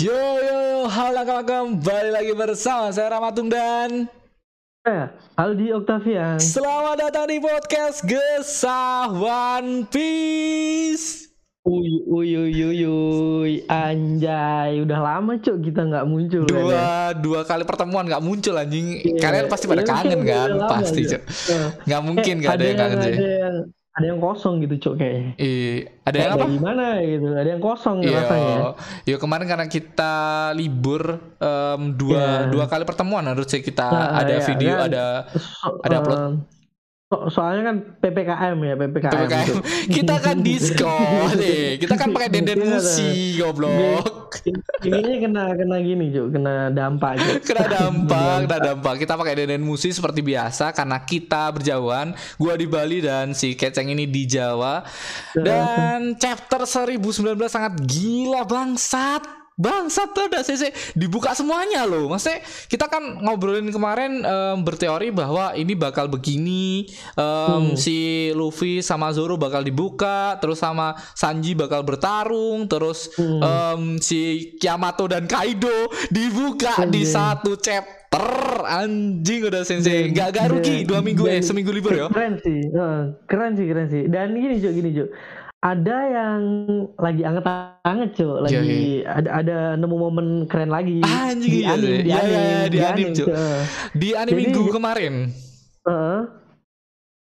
Yo yo yo, halo kawan kembali lagi bersama saya Ramatung dan Eh, Aldi Octavian. Selamat datang di podcast Gesah One Piece. Uy, uy, uy, uy, uy, anjay, udah lama cok kita nggak muncul kan ya? Dua dua kali pertemuan nggak muncul anjing. Iya, Kalian pasti pada iya, kangen kan? lama, Pasti Cok. cok. Eh, Nggak mungkin eh, nggak ada yang kangen sih. Ada yang, ada yang kosong gitu cok kayaknya. Iya, ada yang apa? Dari mana gitu? Ada yang kosong Iya, rasanya. yo kemarin karena kita libur em, dua Iya. dua kali pertemuan harusnya kita Nah, ada iya, video ada So- ada upload. so- soalnya kan ppkm ya ppkm. PPKM. gitu. kita kan diskon nih. Kita kan pakai denden Iya, musi goblok. Ininya kena kena gini cok, kena dampak kena dampak kena dampak. kita pakai denden musi seperti biasa karena kita berjauhan. Gua di Bali dan si Keceng ini di Jawa. Dan chapter 1019 sangat gila bangsat Bangsat tuh udah CC dibuka semuanya loh. Maksudnya kita kan ngobrolin kemarin em, berteori bahwa ini bakal begini em, si Luffy sama Zoro bakal dibuka, terus sama Sanji bakal bertarung, terus em, si Yamato dan Kaido dibuka di satu chapter. Anjing udah sensei. Gak gak rugi dua minggu eh seminggu libur ya. Keren sih, eh, keren sih, keren sih. Dan gini cok, gini cok. Ada yang lagi anget-anget cok, lagi Iya, ada ada nemu momen keren lagi Anjing, di anime, di anime, iya, di anime. Cok. Eh, Di anime Jadi- minggu kemarin. eh,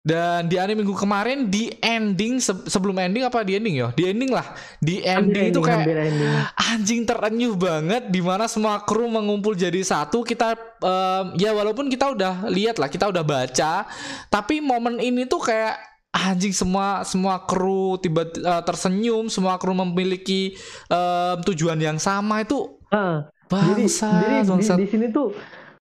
Dan di anime minggu kemarin di ending se- sebelum ending apa di ending ya? Di ending lah. Di ending itu kayak ending. anjing terenyuh banget di mana semua kru mengumpul jadi satu. Kita em, ya walaupun kita udah lihat lah, kita udah baca, tapi momen ini tuh kayak anjing semua semua kru tiba eh, tersenyum, semua kru memiliki em, tujuan yang sama itu Ah, jadi, bangsat, jadi di, di sini tuh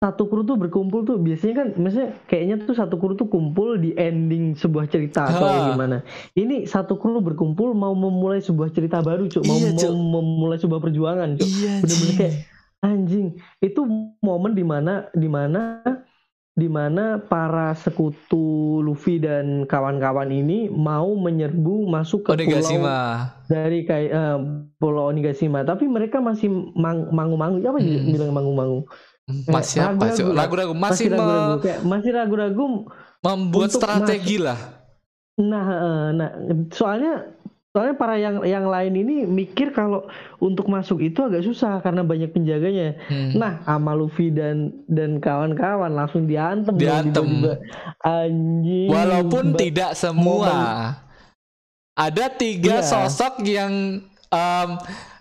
satu kru tuh berkumpul tuh biasanya kan maksudnya kayaknya tuh satu kru tuh kumpul di ending sebuah cerita atau Ha. gimana. Ini satu kru berkumpul mau memulai sebuah cerita baru, Cuk. Mau, Iya, mau memulai sebuah perjuangan, Cuk. Iya, bener-bener kayak anjing itu momen di mana di mana di mana para sekutu Luffy dan kawan-kawan ini mau menyerbu masuk ke pulau Onigashima. dari kayak eh, pulau Onigashima tapi mereka masih mang- mangu-mangu apa Hmm. bilang mangu-mangu Masih apa, ragu-ragu. Ragu-ragu masih, masih ragu-ragu kayak masih ragu-ragu membuat strategi lah. nah eh, nah soalnya soalnya para yang yang lain ini mikir kalau untuk masuk itu agak susah karena banyak penjaganya Hmm. Nah, sama Luffy dan dan kawan-kawan langsung diantem. dong, Diantem. tiba-tiba. Anjing. Walaupun tidak semua. momen- Ada tiga Iya. sosok yang em,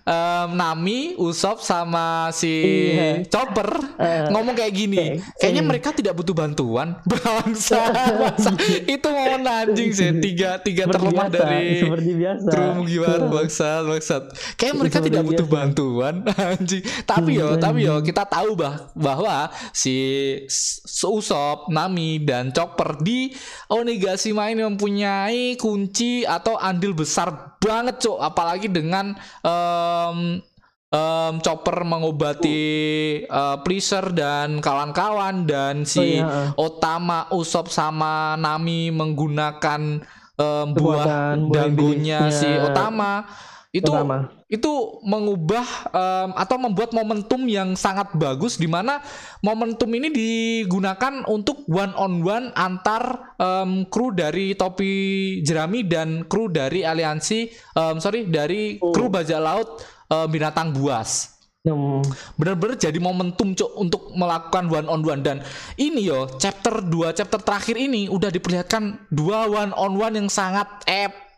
em, Nami, Usop sama si Iya. Chopper Eh, ngomong kayak gini. kayak- Kayaknya mereka tidak butuh bantuan. Bangsa, bangsa. Itu momen anjing sih. Tiga tiga seperti terlemah biasa, dari seperti biasa. Kru Mugiwara bangsat bangsat. Kayak mereka Seperti tidak butuh biasa. bantuan anjing. Tapi yo, tapi yo kita tahu bah bahwa si Usop, Nami dan Chopper di Onigashima ini mempunyai kunci atau andil besar banget, Cok. Apalagi dengan em, em, Chopper mengobati eh, Pleasure dan kawan-kawan dan si Oh, iya. Otama, Usop sama Nami menggunakan em, buah danggunya si iblisnya. Otama itu Utama. itu mengubah em, atau membuat momentum yang sangat bagus di mana momentum ini digunakan untuk one on one antar em, kru dari topi jerami dan kru dari aliansi em, sorry dari Oh. kru bajak laut em, binatang buas Hmm. bener-bener jadi momentum cok untuk melakukan one on one dan ini yo chapter 2 chapter terakhir ini udah diperlihatkan dua one on one yang sangat epic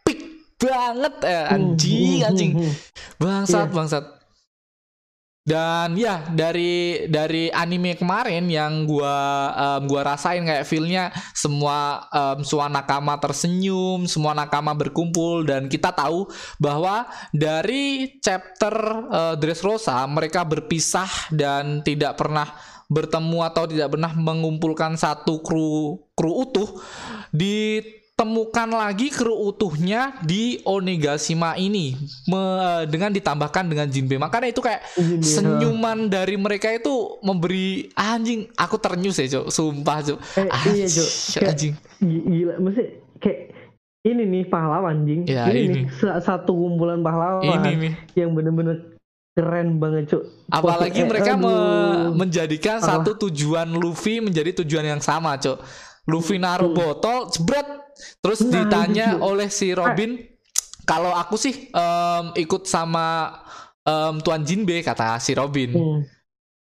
banget eh, anjing Hmm, anjing hmm, hmm. bangsat Iya. bangsat dan ya dari dari anime kemarin yang gua em, gua rasain kayak feelnya semua em, semua nakama tersenyum semua nakama berkumpul dan kita tahu bahwa dari chapter eh, Dressrosa mereka berpisah dan tidak pernah bertemu atau tidak pernah mengumpulkan satu kru kru utuh ditemukan lagi kru utuhnya di Onigashima ini. Me- dengan ditambahkan dengan Jinbe. Makanya itu kayak Jinbe, senyuman dari mereka itu memberi anjing aku ternyus ya cok. Sumpah cok. Eh, iya, Cok. Anjing, Kayak- anjing. Gila, mesti kayak ini nih pahlawan, jing. Ya, ini, ini. nih sa- satu kumpulan pahlawan ini nih yang bener-bener keren banget cuk apalagi Pokoknya, mereka me- menjadikan Apa? satu tujuan Luffy menjadi tujuan yang sama cok. Luffy naruh botol jebret terus Nah, ditanya oleh si Robin kalau aku sih em, ikut sama em, Tuan Jinbe kata si Robin. Hmm.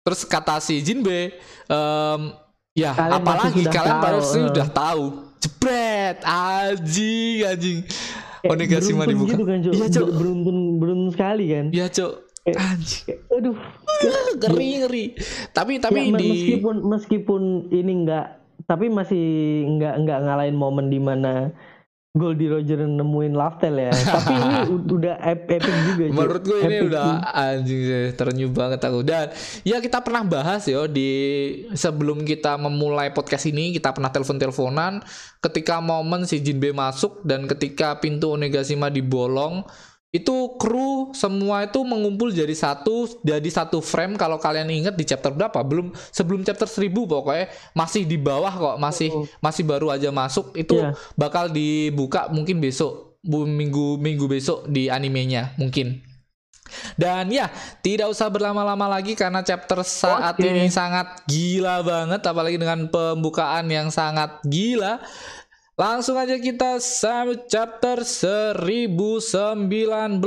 terus kata si Jinbe em, ya Kalian apalagi kalian pasti eh. sudah tahu. Jebret anjing anjing. Onigashima dibuka gitu kan? cuk? Iya. Ber- beruntun beruntun sekali kan? Ya cok Kayak- anjing. aduh. Ngeri ngeri. Tapi tapi Ya, di meskipun meskipun ini enggak tapi masih enggak enggak ngalahin momen di mana Goldie Roger nemuin Laftel ya tapi ini udah ep- epic juga. Menurut gue ini Epic udah sih. anjing sih, terenyuh banget aku. Dan ya kita pernah bahas yo di sebelum kita memulai podcast ini kita pernah telepon-teleponan ketika momen si Jinbe masuk dan ketika pintu Onigashima dibolong itu kru semua itu mengumpul jadi satu jadi satu frame. Kalau kalian ingat di chapter berapa? Belum sebelum chapter 1000 pokoknya. Masih di bawah kok masih Oh. masih baru aja masuk. Itu Iya. bakal dibuka mungkin besok minggu minggu besok di animenya mungkin. Dan ya tidak usah berlama-lama lagi karena chapter saat Oke. ini sangat gila banget. Apalagi dengan pembukaan yang sangat gila langsung aja kita sampai chapter 1019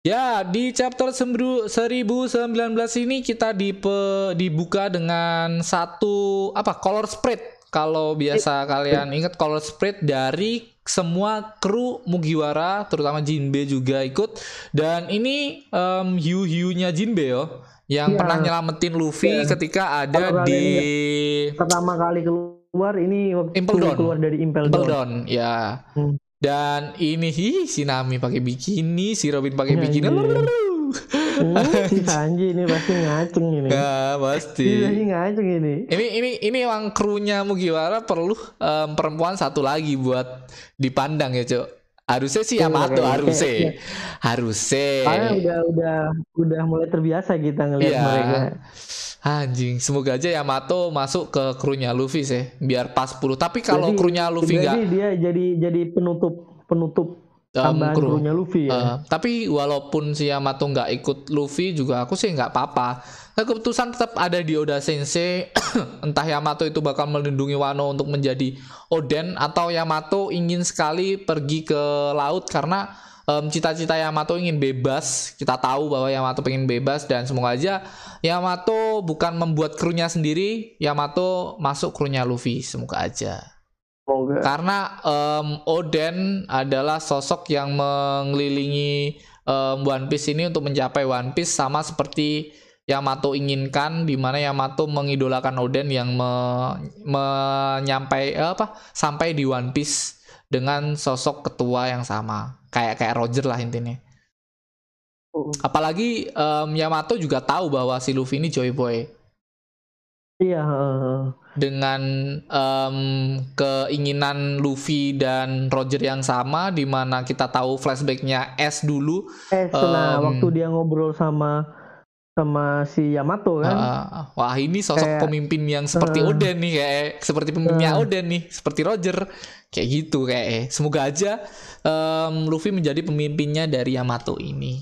Ya, di chapter sembru- 1019 ini kita dipe- dibuka dengan satu apa color spread. Kalau biasa kalian ingat color spread dari semua kru Mugiwara, terutama Jinbe juga ikut. Dan ini em, hiu-hiunya Jinbe yo, yang Iya. pernah nyelamatin Luffy Iya. ketika ada Kalau di pertama kali keluar ini waktu Impel Down. keluar dari Impel Down. Down, ya. Hmm. Dan ini hi, si Nami pakai bikini, si Robin pakai Iya, bikini. Lululu. Hmm, si Sanji ini pasti ngaceng ini Ya, Ini pasti. pasti ngaceng ini Ini ini ini emang krunya Mugiwara perlu em, perempuan satu lagi buat dipandang ya, Cuk. Harusnya sih Iya, Yamato, kayaknya. harusnya. Iya. Harusnya. Soalnya udah udah udah mulai terbiasa kita ngelihat Iya. mereka. Anjing, semoga aja Yamato masuk ke krunya Luffy sih, biar pas 10. Tapi kalau Jadi- krunya Luffy Jadi nggak dia jadi jadi penutup penutup tambahan kru. krunya Luffy ya. Eh, tapi walaupun si Yamato nggak ikut Luffy juga aku sih nggak apa-apa. Nah, keputusan tetap ada di Oda Sensei. Entah Yamato itu bakal melindungi Wano untuk menjadi Oden atau Yamato ingin sekali pergi ke laut karena em, cita-cita Yamato ingin bebas. Kita tahu bahwa Yamato pengen bebas dan semoga aja Yamato bukan membuat krunya sendiri. Yamato masuk krunya Luffy. Semoga aja. Semoga. Karena em, Oden adalah sosok yang mengelilingi em, One Piece ini untuk mencapai One Piece sama seperti Yamato inginkan di mana Yamato mengidolakan Oden yang me- menyampai eh, apa sampai di One Piece dengan sosok ketua yang sama kayak kayak Roger lah intinya. Oh, Apalagi em, Yamato juga tahu bahwa si Luffy ini Joy Boy Iya, dengan em, keinginan Luffy dan Roger yang sama di mana kita tahu flashbacknya S dulu Eh, setelah Em. waktu dia ngobrol sama sama si Yamato kan. Uh, wah ini sosok Kayak- pemimpin yang seperti uh. Oden nih kayak seperti pemimpinnya Uh. Oden nih seperti Roger kayak gitu kayak semoga aja em, Luffy menjadi pemimpinnya dari Yamato ini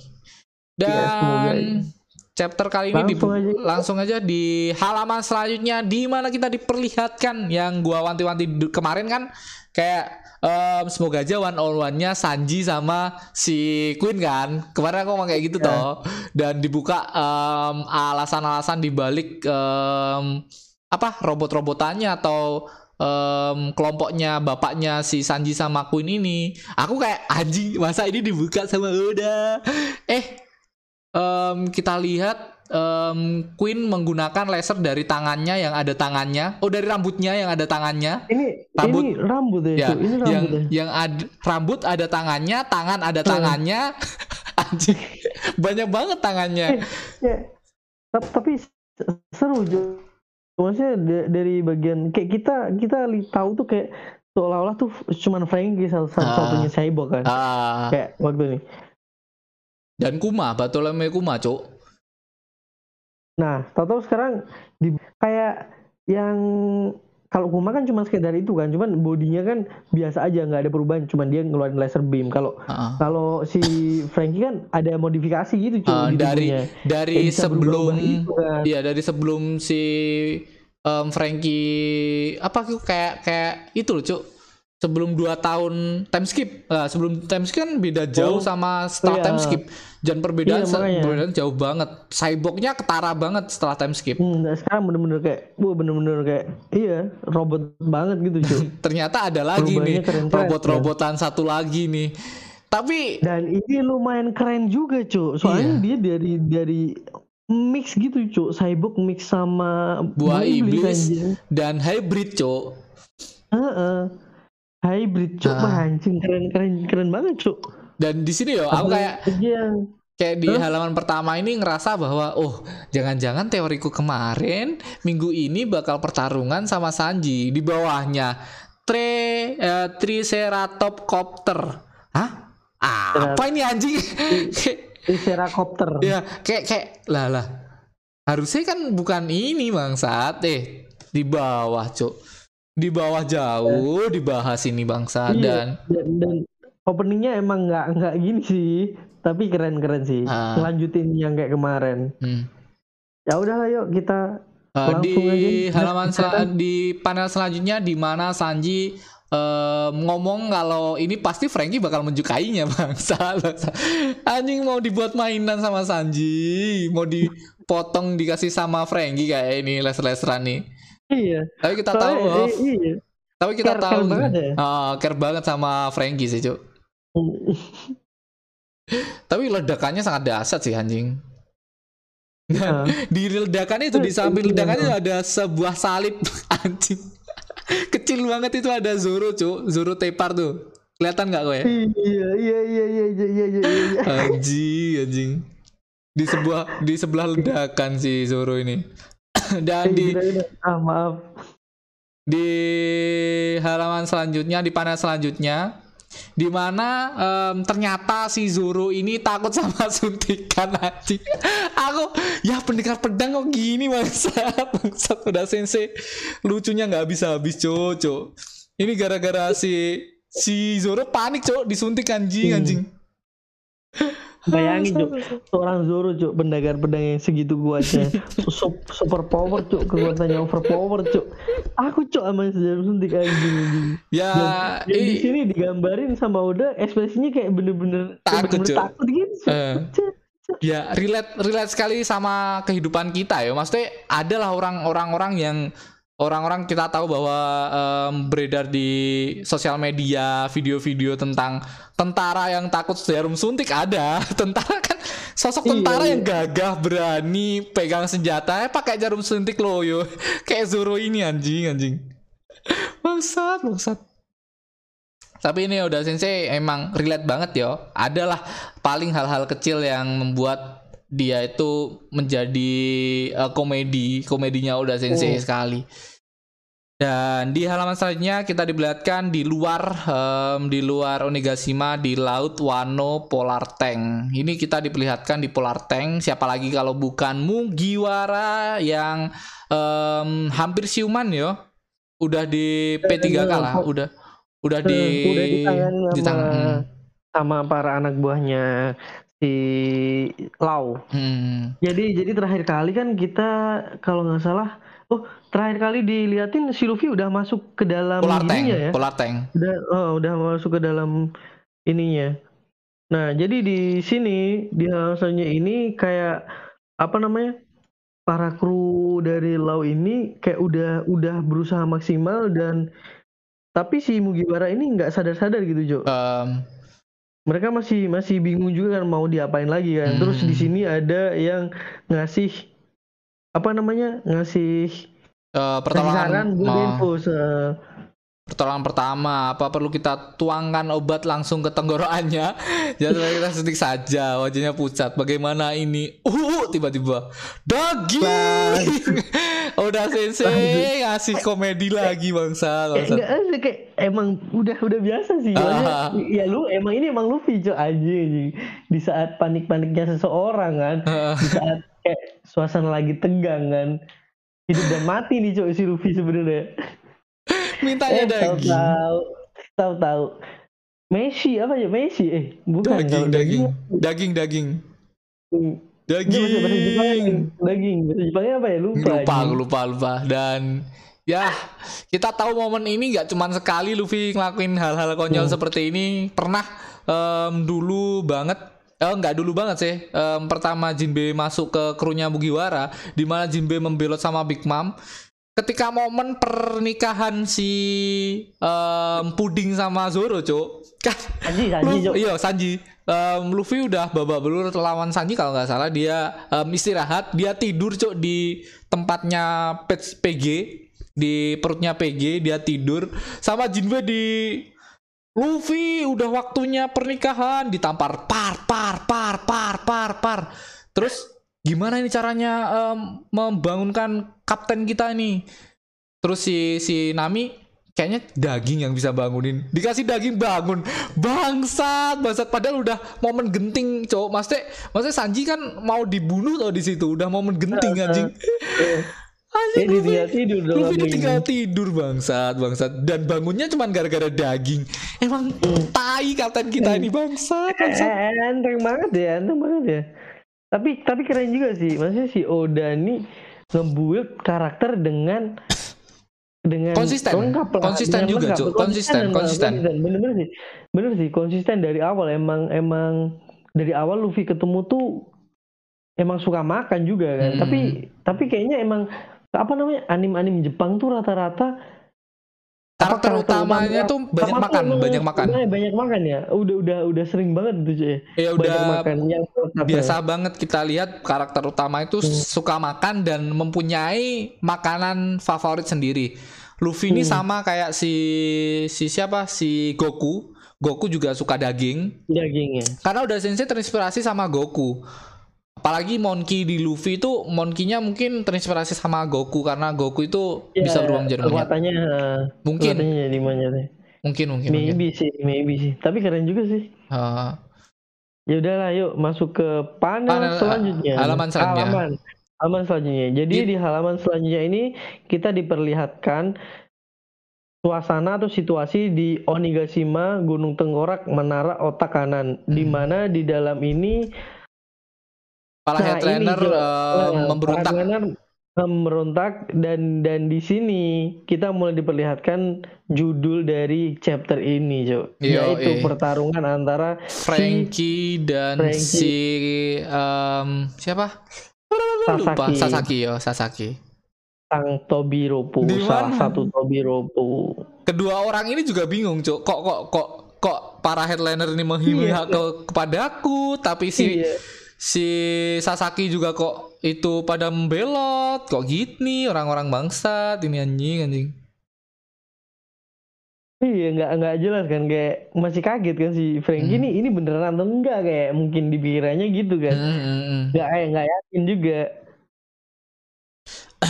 Iya, semoga dan aja. Chapter kali ini Langsung aja. langsung aja di halaman selanjutnya di mana kita diperlihatkan yang gua wanti-wanti kemarin kan kayak em, semoga aja one on one-nya Sanji sama si Queen kan kemarin aku ngomong kayak gitu Ya. toh dan dibuka em, alasan-alasan dibalik em, apa robot-robotannya atau em, kelompoknya bapaknya si Sanji sama Queen ini aku kayak anjing masa ini dibuka sama Oda eh em, kita lihat em, Queen menggunakan laser dari tangannya yang ada tangannya oh dari rambutnya yang ada tangannya Ini Rambut. ini rambut ya, ya ini yang rambut ya. yang ada rambut ada tangannya tangan ada tangannya anjing banyak banget tangannya Ya. Tap- Tapi seru Jo. Maksudnya da- dari bagian kayak kita kita tahu tuh kayak seolah-olah tuh cuman Frankie satu- satu-satunya cyborg kan. Ah, Kayak waktu ini. Dan Kuma Bartolome Kuma cok Nah, tahu-tahu sekarang di kayak yang kalau Kuma kan cuma sekedar itu kan, cuman bodinya kan biasa aja nggak ada perubahan, cuman dia ngeluarin laser beam. Kalau Heeh. kalau si Frankie kan ada modifikasi gitu cuy Uh, di dari tubuhnya. dari sebelum gitu kan. Iya dari sebelum si em, Frankie apa kayak kayak itu loh cuk sebelum 2 tahun time skip. Nah, sebelum time skip kan beda jauh Oh, sama setelah iya. time skip. Dan perbedaan Iya, perbedaan jauh banget. Cyborgnya ketara banget setelah time skip. Hmm, nah sekarang bener-bener kayak, wah bener-bener kayak, iya robot banget gitu cuy. ternyata ada lagi nih Perubahannya robot-robotan satu lagi nih. Tapi Dan ini lumayan keren juga cuy, soalnya dia dari dari mix gitu cuy, cyborg mix sama buah iblis anjing. dan hybrid cuk. Heeh. Hybrid cuy, Ah. wah anjing. Keren keren keren banget cuy. dan di sini yo aku kayak kayak di halaman pertama ini ngerasa bahwa oh jangan-jangan teoriku kemarin minggu ini bakal pertarungan sama Sanji. Di bawahnya Tre eh, Triceratopter hah? Apa ini anjing? Triceracopter. ya kayak kayak lah lah. Harusnya kan bukan ini bangsat. Eh di bawah cuk di bawah jauh dibahas ini bangsa Iya, dan dan, dan openingnya emang nggak nggak gini sih, tapi keren-keren sih. Ah. Lanjutin yang kayak kemarin. hmm. Ya udahlah yuk kita Uh, di aja. halaman sel- Silakan. di panel selanjutnya di mana Sanji eh, ngomong kalau ini pasti Frankie bakal menyukainya bangsa anjing mau dibuat mainan sama Sanji mau dipotong dikasih sama Frankie kayak ini les-leseran nih Iya. Tapi kita Soalnya, tahu. Iya, iya. Tapi kita care, tahu. Care banget, ya? uh, care banget sama Frankie sih, Cuk. Tapi ledakannya sangat dahsyat sih anjing. Nah, uh. di ledakan itu di samping iya. ledakan itu ada sebuah salib anjing. Kecil banget itu ada Zoro, Cuk. Zoro Tepar tuh. Kelihatan nggak gue? Ya? Iya, iya, iya, iya, iya, iya, iya, iya. Anjing, anjing. Di sebuah di sebelah ledakan si Zoro ini. dan di Udah, udah. Ah maaf. di halaman selanjutnya di panel selanjutnya di mana em, ternyata si Zoro ini takut sama suntikan anjing. Aku ya pendekar pedang kok gini bangsa bangsa udah sensei lucunya nggak bisa habis cocok. Ini gara-gara si si Zoro panik cok disuntik anjing Hmm. Bayangin cuk, seorang Zoro cuk, pendekar pedang yang segitu kuatnya, Sup- super power cuk, kekuatannya overpower cuk. Aku cuk sama sejarah suntik anjing anjing. Ya Yang di i- sini digambarin sama Oda ekspresinya kayak bener-bener Takut, takut gitu. Cuk. Eh. Cuk. ya relate relate sekali sama kehidupan kita ya maksudnya adalah orang-orang orang yang orang-orang kita tahu bahwa em, beredar di sosial media video-video tentang tentara yang takut jarum suntik ada tentara kan sosok Iya, tentara iya. yang gagah berani pegang senjata eh, pakai jarum suntik loyo kayak Zoro ini anjing anjing bangsat bangsat tapi ini udah sensei emang relate banget yo. Adalah paling hal-hal kecil yang membuat dia itu menjadi eh, komedi, komedinya udah sensei Oh. sekali. Dan di halaman selanjutnya kita diperlihatkan di luar em, di luar Onigashima di Laut Wano Polar Tank. Ini kita diperlihatkan di Polar Tank. Siapa lagi kalau bukan Mugiwara yang em, hampir siuman yo. Udah di P3K lah, udah udah di Eh, udah di sama, tang- hmm. sama para anak buahnya si Lau. Hmm. Jadi jadi terakhir kali kan kita kalau nggak salah, oh terakhir kali diliatin si Luffy udah masuk ke dalam Polar tank, ininya ya. polar tank. Udah oh, udah masuk ke dalam ininya. Nah, jadi di sini di alasannya ini kayak apa namanya? Para kru dari Lau ini kayak udah udah berusaha maksimal dan tapi si Mugiwara ini nggak sadar-sadar gitu, Jo. Em, Mereka masih masih bingung juga kan mau diapain lagi kan. Terus di Hmm. sini ada yang ngasih apa namanya? ngasih ngasih pertolongan saran se- pertolongan pertama apa perlu kita tuangkan obat langsung ke tenggorokannya jangan kita suntik saja wajahnya pucat bagaimana ini uh tiba-tiba daging udah sensei ngasih komedi lagi bangsa kayak bangsa. enggak ada kayak emang udah udah biasa sih Ah. Soalnya, ya lu emang ini emang Luffy cok aja di saat panik-paniknya seseorang kan di saat kayak suasana lagi tegang kan. Hidup dan mati nih cok si Luffy sebenarnya. Mintanya Eh, daging. tahu-tahu, tahu-tahu. Messi apa ya Messi? Eh, bukan Daging, kalau daging, daging, daging, Bahasa bahasa Jepangnya daging. daging. Bahasa Jepangnya apa ya? Lupa. Lupa, anjing. lupa, lupa. Dan ya kita tahu momen ini nggak cuma sekali Luffy ngelakuin hal-hal konyol Hmm. seperti ini. Pernah em, dulu banget. Eh nggak dulu banget sih. Em, pertama Jinbe masuk ke krunya Mugiwara, di mana Jinbe membelot sama Big Mom. Ketika momen pernikahan si em, Puding sama Zoro, cuk. Kan Sanji, Sanji, Cok. iya Sanji. Em, Luffy udah babak belur lawan Sanji kalau nggak salah dia em, istirahat, dia tidur cok di tempatnya PG di perutnya PG dia tidur sama Jinbe di Luffy udah waktunya pernikahan ditampar par par par par par par terus gimana ini caranya em, membangunkan kapten kita ini? Terus si si Nami kayaknya daging yang bisa bangunin. Dikasih daging bangun. Bangsat bangsat. Padahal udah momen genting cowok maksudnya maksudnya Sanji kan mau dibunuh tau di situ. Udah momen genting anjing. Eh, anjing Luffy, tinggal tidur doang Luffy ini. ditinggal tidur bangsat bangsat. Dan bangunnya cuma gara-gara daging. Emang tai kapten kita ini bangsat bangsat. Eh, enteng banget ya, enteng banget ya. Tapi tapi keren juga sih. Maksudnya si Oda nih nge-build karakter dengan dengan Konsisten. lengkap lah, Konsisten dengan juga, lengkap. Cuk. Konsisten, dan- konsisten. Bener-bener sih. Bener sih, konsisten dari awal emang emang dari awal Luffy ketemu tuh emang suka makan juga kan. Hmm. Tapi tapi kayaknya emang apa namanya anim-anim Jepang tuh rata-rata karakter apa utamanya utama- tuh banyak makan banyak makan Banyak, banyak makan ya. Udah udah udah sering banget tuh cuy. ya Banyak udah makan yang tetap biasa banget kita lihat karakter utama itu Hmm. suka makan dan mempunyai makanan favorit sendiri. Luffy ini Hmm. sama kayak si si siapa si Goku. Goku juga suka daging dagingnya. karena udah sensei terinspirasi sama Goku. Apalagi Monkey di Luffy itu Monkey-nya mungkin terinspirasi sama Goku karena Goku itu Ya, bisa berubah menjadi monyet. kekuatannya eh, Mungkin, jadi monyet ya. mungkin, mungkin, mungkin. Maybe sih, maybe sih. Tapi keren juga sih. Eh, Ya udahlah, yuk masuk ke panel, Panel, selanjutnya. halaman selanjutnya. Halaman, halaman selanjutnya. Jadi Di- di halaman selanjutnya ini kita diperlihatkan suasana atau situasi di Onigashima, Gunung Tengkorak, Menara Otak Kanan, di Hmm. mana di dalam ini Para Nah, Jo. eh, Nah, memberontak. memberontak dan dan di sini kita mulai diperlihatkan judul dari chapter ini, Jo. Yo, Yaitu eh. pertarungan antara Frankie dan Frankie. si em, siapa? Lupa. Sasaki, Sasaki yo, Sasaki. sang Tobiropo, Di salah satu Tobiropo. Kedua orang ini juga bingung, Cuk. Kok kok kok kok para headliner ini menghina Iya. ke kepadaku, tapi si Iya. Si Sasaki juga kok itu pada membelot. Kok gini orang-orang bangsat ini anjing anjing. Iya, nggak nggak jelas kan kayak masih kaget kan si Frankie Hmm. ini ini beneran atau enggak kayak mungkin dipikirannya gitu kan. Hmm, hmm, hmm. Nggak eh, nggak yakin juga.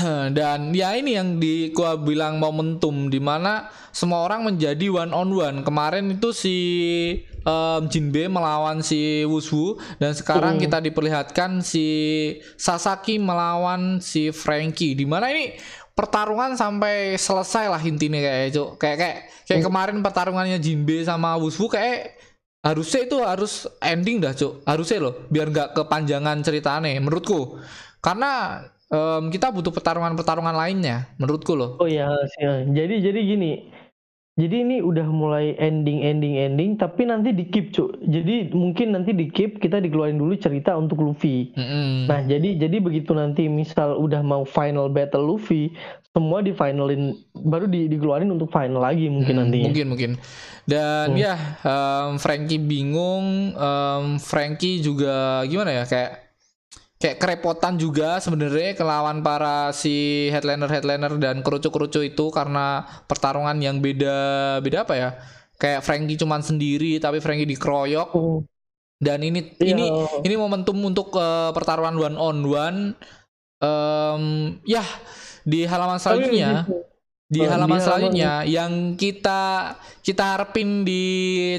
dan ya ini yang di gua bilang momentum di mana semua orang menjadi one on one. Kemarin itu si em, Jinbe melawan si Wushu dan sekarang Hmm. kita diperlihatkan si Sasaki melawan si Frankie. Di mana ini pertarungan sampai selesai lah intinya kayak Cuk. kayak kayak kayak kemarin pertarungannya Jinbe sama Wushu kayak harusnya itu harus ending dah cuk. Harusnya loh biar nggak kepanjangan ceritanya menurutku. Karena em, kita butuh pertarungan-pertarungan lainnya menurutku loh Oh iya, sih. Jadi jadi gini. Jadi ini udah mulai ending ending ending tapi nanti di keep, Cuk. Jadi mungkin nanti di keep kita dikeluarin dulu cerita untuk Luffy. Mm-mm. Nah, jadi jadi begitu nanti misal udah mau final battle Luffy, semua di finalin baru di, dikeluarin untuk final lagi mungkin Hmm, nantinya. mungkin mungkin dan Hmm. ya em, Frankie bingung em, Frankie juga gimana ya kayak kayak kerepotan juga sebenarnya kelawan para si headliner headliner dan kerucu-kerucu itu karena pertarungan yang beda beda apa ya kayak Frankie cuman sendiri tapi Frankie dikeroyok Oh, dan ini iya. ini ini momentum untuk eh, pertarungan one on one Em, ya di halaman selanjutnya. Di Oh, halaman di selanjutnya yang kita kita harapin di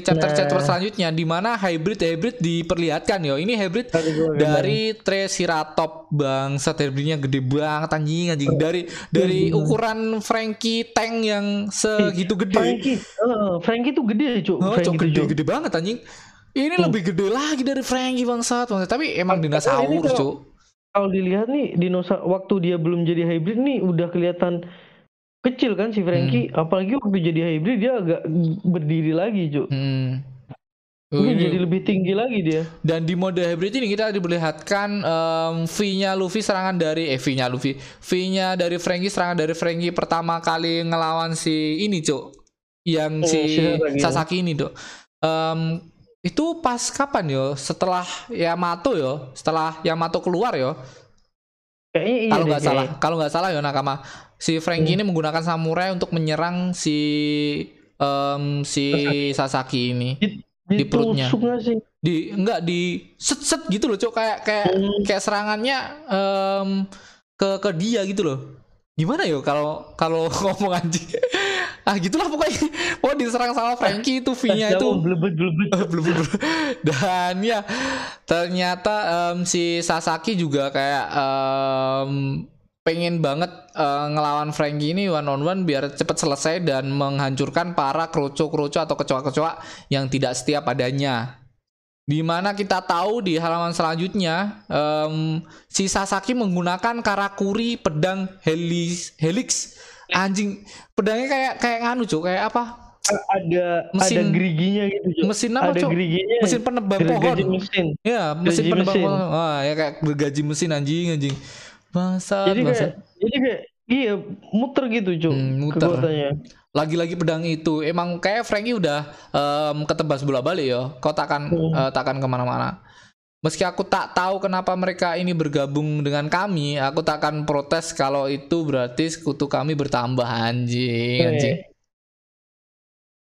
chapter-chapter Nah. selanjutnya di mana hybrid hybrid diperlihatkan yo. Ini hybrid dari Triceratops bang hybridnya gede banget anjing anjing. Dari dari ukuran Frankie tank yang segitu gede. Frankie, eh, Frankie tuh gede cuk. oh, Frankie cok tuh, gede gede banget anjing. Ini lebih gede lagi dari Frankie bangsat tapi emang Ini dinosaurus cuk. Kalau dilihat nih dinosaurus waktu dia belum jadi hybrid nih udah kelihatan kecil kan si Frankie. Hmm. Apalagi waktu jadi hybrid dia agak berdiri lagi cuk. hmm. Ini- jadi lebih tinggi lagi dia. Dan di mode hybrid ini kita diperlihatkan em, V-nya Luffy serangan dari eh V-nya Luffy, V-nya dari Frankie serangan dari Frankie pertama kali ngelawan si ini, Cuk. Yang Oh, si Sasaki, ini, Dok. Em, itu pas kapan yo? Setelah Yamato yo, setelah Yamato keluar yo. Kayaknya iya kalau nggak salah, kalau nggak salah yo Nakama. Si Frankie ini menggunakan samurai untuk menyerang si em, si Sasaki. Ini. Di perutnya. Ditusuk nggak sih? di enggak di set set gitu loh cok. Kayak kayak Hmm. kayak serangannya em, ke ke dia gitu loh. Gimana yo kalau kalau ngomong anjing? Ah gitulah pokoknya. Oh diserang sama Frankie itu V-nya itu. blebet blebet. dan ya ternyata em, si Sasaki juga kayak em, pengen banget eh, ngelawan Frankie ini one on one biar cepat selesai dan menghancurkan para kroco-kroco atau kecoa-kecoa yang tidak setia padanya. Di mana kita tahu di halaman selanjutnya em, si Sasaki menggunakan karakuri pedang helix helix anjing pedangnya kayak kayak nganu cuk kayak apa Ada Mesin- ada geriginya gitu Cuk. mesin apa Ada geriginya. mesin penebang pohon mesin. Ya, mesin penebang mesin. pohon. Wah, ya kayak gergaji mesin anjing anjing. Bangsat, Jadi kayak jadi kayak iya muter gitu cuk Hmm, muter. kekuatannya. Lagi-lagi pedang itu emang kayak Frankie udah em, ketebas bola balik ya. Kau takkan Hmm. eh, takkan ke mana-mana. Meski aku tak tahu kenapa mereka ini bergabung dengan kami, aku takkan protes kalau itu berarti sekutu kami bertambah anjing, anjing.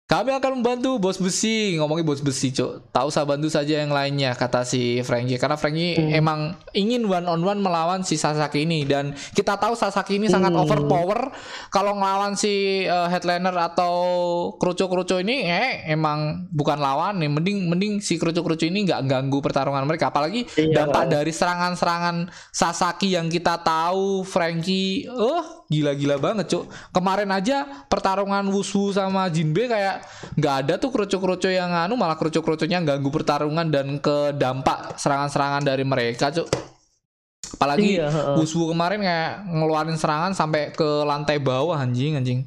Eh, Kami akan membantu bos besi. Ngomongin bos besi cok tak usah bantu saja yang lainnya kata si Frankie. Karena Frankie Hmm. emang ingin one on one melawan si Sasaki ini. Dan kita tahu Sasaki ini sangat Hmm. overpower. Kalau ngelawan si eh, headliner atau kruco-kruco ini eh emang bukan lawan. Nih mending mending si kruco-kruco ini nggak ganggu pertarungan mereka. Apalagi Iya. dampak dari serangan-serangan Sasaki yang kita tahu Frankie oh gila-gila banget cuk kemarin aja pertarungan Wushu sama Jinbe kayak nggak ada tuh kroco-kroco yang anu malah kroco-kroconya ganggu pertarungan dan ke dampak serangan-serangan dari mereka cuk apalagi Iya, heeh. Wushu kemarin kayak ngeluarin serangan sampai ke lantai bawah anjing anjing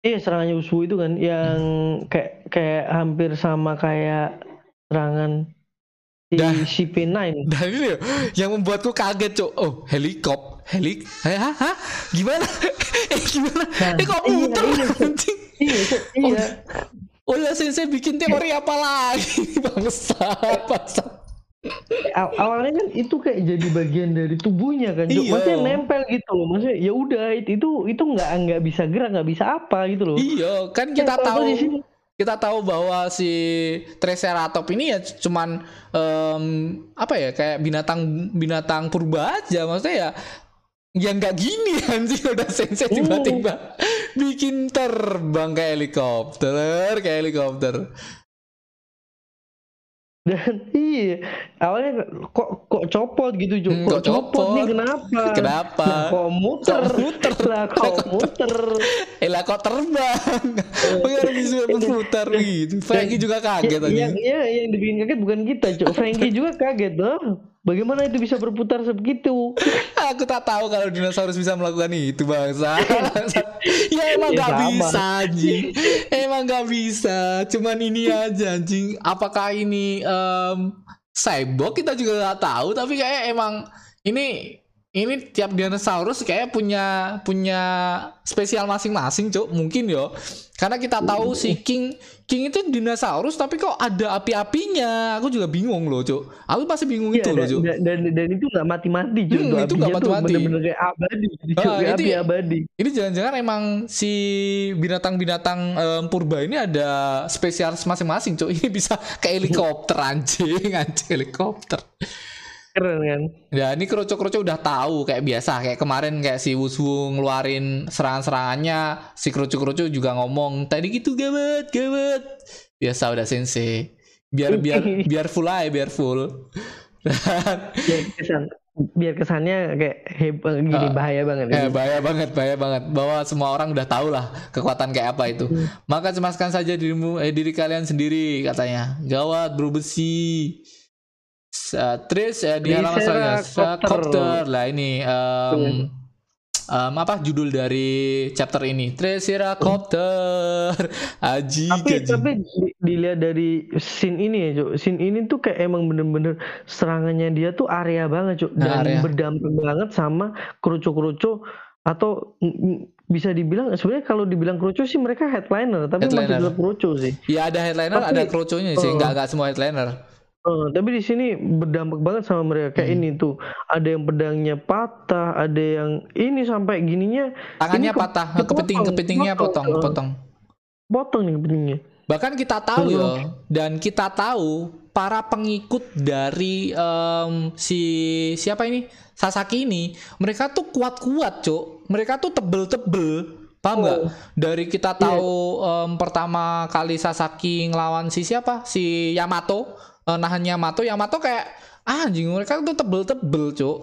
Iya serangannya Usu itu kan yang kayak kayak hampir sama kayak serangan si Dah. si P9. dan ini yang membuatku kaget cuk oh helikop helik eh, hah, hah? gimana eh gimana Nah, eh kok iya, muter iya, anjing Iya, Cuk, iya. Oh ya sensei bikin teori apa lagi bangsat bangsat. Aw- awalnya kan itu kayak jadi bagian dari tubuhnya kan. Iya. Maksudnya nempel gitu loh. Maksudnya ya udah itu itu nggak nggak bisa gerak, nggak bisa apa gitu loh. Iya kan kita Eh, tahu kita tahu bahwa si Triceratops ini ya cuman em, apa ya kayak binatang binatang purba aja maksudnya ya yang nggak gini anjing udah sensei Hmm. tiba-tiba bikin terbang kayak helikopter kayak helikopter Dan iya, awalnya kok kok copot gitu, Cuk. Hmm, kok, kok copot copot? nih kenapa? Kenapa? Lah, kok muter? Kok muter? Lah kok muter? eh lah kok terbang Pengen bisa berputar gitu Frankie juga kaget Ya, tadi yang, ya, yang dibikin kaget bukan kita, Cuk. Frankie juga kaget, loh. Bagaimana itu bisa berputar sebegitu? Aku tak tahu kalau dinosaurus bisa melakukan itu bangsa. ya emang Ya, sama. bisa anjing. Emang nggak bisa. Cuman ini aja anjing. Apakah ini em, cyborg kita juga nggak tahu. Tapi kayak emang ini ini tiap dinosaurus kayak punya punya spesial masing-masing, cuk. Mungkin yo. Karena kita tahu si King King itu dinosaurus tapi kok ada api-apinya. Aku juga bingung loh, cuk. Aku pasti bingung Iya, itu loh, dan, cuk. dan, dan, dan itu nggak mati-mati, Cuk. Hmm, itu nggak mati-mati. Bener-bener kayak abadi, Cuk. Ah, Kayak itu api ya- abadi. Ini jangan-jangan emang si binatang-binatang em, purba ini ada spesialis masing-masing, Cuk. Ini bisa kayak helikopter anjing, anjing helikopter. Keren kan Ya ini kroco-kroco udah tahu kayak biasa kayak kemarin kayak si Wuswu ngeluarin serangan-serangannya si kroco-kroco juga ngomong tadi gitu gawat gawat biasa udah sensei biar biar biar full aja biar full biar kesan biar kesannya kayak hebat gini Uh, bahaya banget Eh, bahaya banget, bahaya banget. Bahwa semua orang udah tahu lah kekuatan kayak apa itu. Maka cemaskan saja dirimu, eh, diri kalian sendiri katanya. Gawat, bro besi. Uh, Tris eh, di halaman selanjutnya. Copter lah ini. em, em, apa judul dari chapter ini? Triceracopter. Aji, tapi gaji. tapi di- dilihat dari scene ini ya Cuk scene ini tuh kayak emang bener-bener serangannya dia tuh area banget Cuk Nah, dan area. berdampak banget sama kerucu-kerucu atau bisa dibilang sebenarnya kalau dibilang kerucu sih mereka headliner tapi Headliner. masih tetap kerucu sih Ya ada headliner, Tapi- ada kroconya sih. Nggak nggak semua headliner. Eh, tapi di sini berdampak banget sama mereka kayak Hmm. ini tuh ada yang pedangnya patah ada yang ini sampai gininya Tangannya ke- patah, kepotong, kepiting kepitingnya potong, kepotong. potong. potong nih kepitingnya Bahkan kita tahu ya, dan kita tahu para pengikut dari em, si siapa ini Sasaki ini, mereka tuh kuat-kuat, cuk. Mereka tuh tebel-tebel, paham nggak? Dari kita tahu em, pertama kali Sasaki ngelawan si siapa, si Yamato, eh, nahan Yamato, Yamato kayak ah, anjing mereka tuh tebel-tebel, cuk.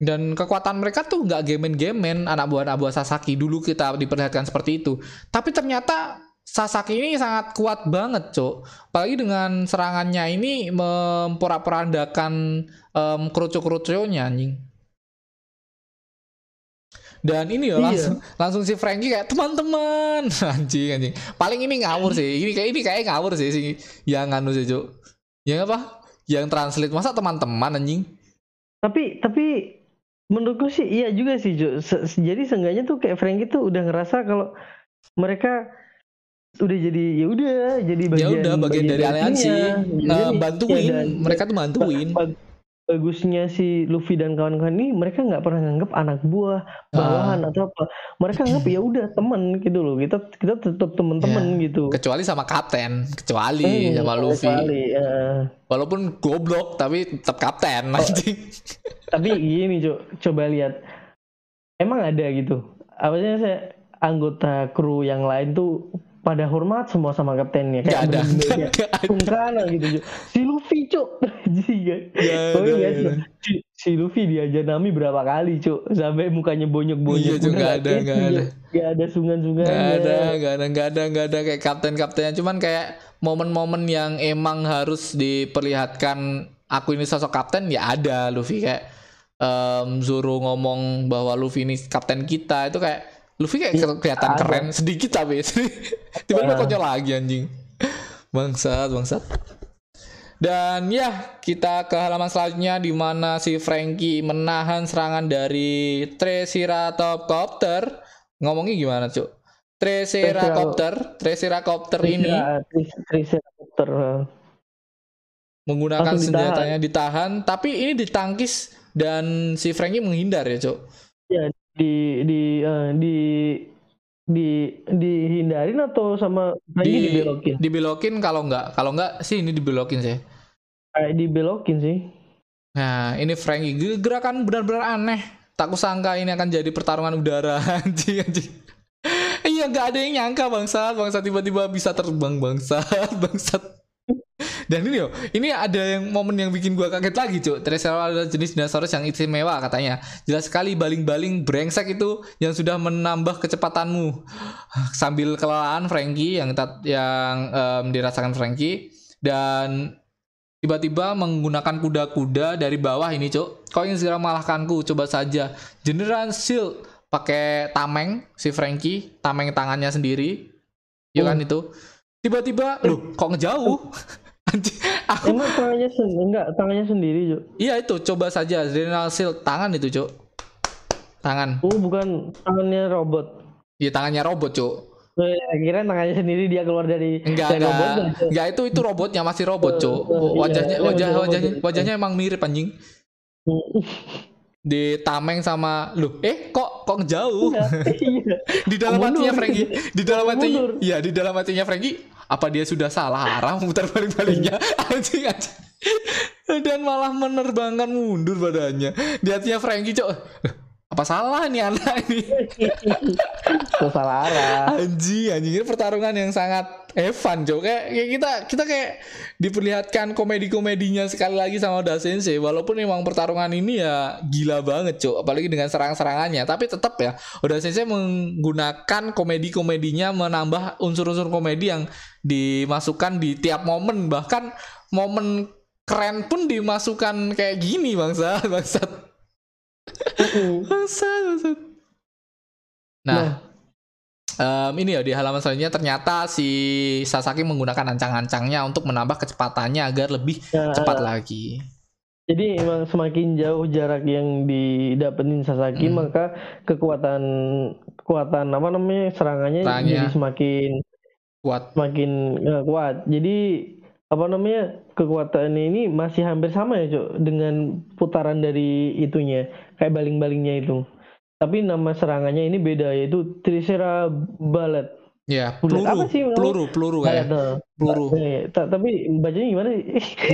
Dan kekuatan mereka tuh nggak gemen-gemen anak buah anak buah Sasaki dulu kita diperlihatkan seperti itu. Tapi ternyata Sasaki ini sangat kuat banget, Cok. Apalagi dengan serangannya ini memporak-porandakan em, kerucu-kerucunya anjing. Dan ini ya Iya. langsung langsung si Frankie kayak teman-teman anjing anjing. Paling ini ngawur sih. Ini kayak ini kayak ngawur sih si yang anu sih, Cok. Yang apa? Yang translate masa teman-teman anjing? tapi tapi menurutku sih iya juga sih Jo. Se- jadi seenggaknya tuh kayak Frankie tuh udah ngerasa kalau mereka udah jadi ya udah jadi Ya bagian udah bagian dari aliansi. Jadi, bantuin, ya, dan- mereka tuh bantuin. ba- bagusnya si Luffy dan kawan-kawan ini mereka nggak pernah nganggap anak buah Ah. bawahan atau apa. Mereka nganggap ya udah teman gitu loh. Kita kita tetap teman-teman gitu. Kecuali sama kapten, kecuali Hmm, sama Luffy. kali, eh. Walaupun goblok tapi tetap kapten Oh. tapi gini Jo, coba lihat. Emang ada gitu. Apa saya anggota kru yang lain tuh pada hormat semua sama kaptennya. Gak ada. kayak Gak ada. gitu si Luffy cok kan Gak Oh iya, si, si Luffy diajar Nami berapa kali cok sampai mukanya bonyok-bonyok. Iya, Cuk, Udah nggak lah, ada, nggak ada. nggak ada sungan-sungan Gak ada, gak ada, gak ada, gak ada kayak kapten-kaptennya. Cuman kayak momen-momen yang emang harus diperlihatkan aku ini sosok kapten ya ada Luffy. Kayak em, Zoro ngomong bahwa Luffy ini kapten kita. Itu kayak Luffy kayak ke- kelihatan ada. keren sedikit tapi. Tiba-tiba konyol lagi anjing. Bangsat bangsat. Dan ya kita ke halaman selanjutnya di mana si Frankie menahan serangan dari Triceratops ngomongnya gimana cuk? Triceratops Triceratops ini Triceratops menggunakan Langsung ditahan. senjatanya ditahan. Tapi ini ditangkis dan si Frankie menghindar ya cuk di di eh, di di dihindarin atau sama Di- dibelokin dibelokin kalau nggak kalau nggak sih ini dibelokin sih kayak dibelokin sih Nah, ini Frankie Ge- gerakan benar-benar aneh. Tak kusangka ini akan jadi pertarungan udara anjing anjing. Iya, nggak ada yang nyangka bangsat, bangsat tiba-tiba bisa terbang bangsat, bangsat. Dan ini yo, ini ada yang momen yang bikin gua kaget lagi, Cuk. Triceratops adalah jenis dinosaurus yang istimewa katanya. Jelas sekali baling-baling brengsek itu yang sudah menambah kecepatanmu. Sambil kelelahan Frankie yang yang em, dirasakan Frankie dan tiba-tiba menggunakan kuda-kuda dari bawah ini cuk. Kau ingin segera mengalahkanku? Coba saja. General Shield pakai tameng si Frankie tameng tangannya sendiri. Ya kan itu? Tiba-tiba loh. kok ngejauh? Anjing, aku emang tangannya sen enggak tangannya sendiri Jo iya itu coba saja General Shield tangan itu cuk tangan oh bukan tangannya robot iya tangannya robot cuk Eh, kira tangannya sendiri dia keluar dari Enggak, dari enggak. robotnya, Jo. Enggak itu itu robotnya masih robot, Cuk. Eh, eh, iya, Wajahnya iya, wajah robot, wajahnya iya. wajahnya emang mirip anjing. Ditameng sama loh, eh kok kok ngejauh? iya di dalam hatinya Frankie, di dalam hatinya, ya di dalam hatinya Frankie, apa dia sudah salah arah memutar balik baliknya? anjing anjing. dan malah menerbangkan mundur badannya di hatinya Frankie cok "Eh, apa salah nih anak ini salah arah. anjing anjing ini pertarungan yang sangat Evan cok kayak, kayak kita kita kayak diperlihatkan komedi komedinya sekali lagi sama Oda Sensei. Walaupun memang pertarungan ini ya gila banget cok apalagi dengan serang serangannya tapi tetap ya Oda Sensei menggunakan komedi komedinya menambah unsur-unsur komedi yang dimasukkan di tiap momen. Bahkan momen keren pun dimasukkan kayak gini bangsa bangsat. Bangsat bangsat. Nah Em, ini ya di halaman selanjutnya ternyata si Sasaki menggunakan ancang-ancangnya untuk menambah kecepatannya agar lebih Nah, cepat lagi. Jadi emang semakin jauh jarak yang didapetin Sasaki Hmm. maka kekuatan kekuatan apa namanya serangannya Serangannya. jadi semakin Kuat. semakin eh, kuat. Jadi apa namanya kekuatan ini masih hampir sama ya cok dengan putaran dari itunya kayak baling-balingnya itu. Tapi nama serangannya ini beda yaitu Trisera Ballet. Ya, peluru, apa sih peluru, peluru kayak nah. peluru. Eh, ta- tapi bacanya gimana sih?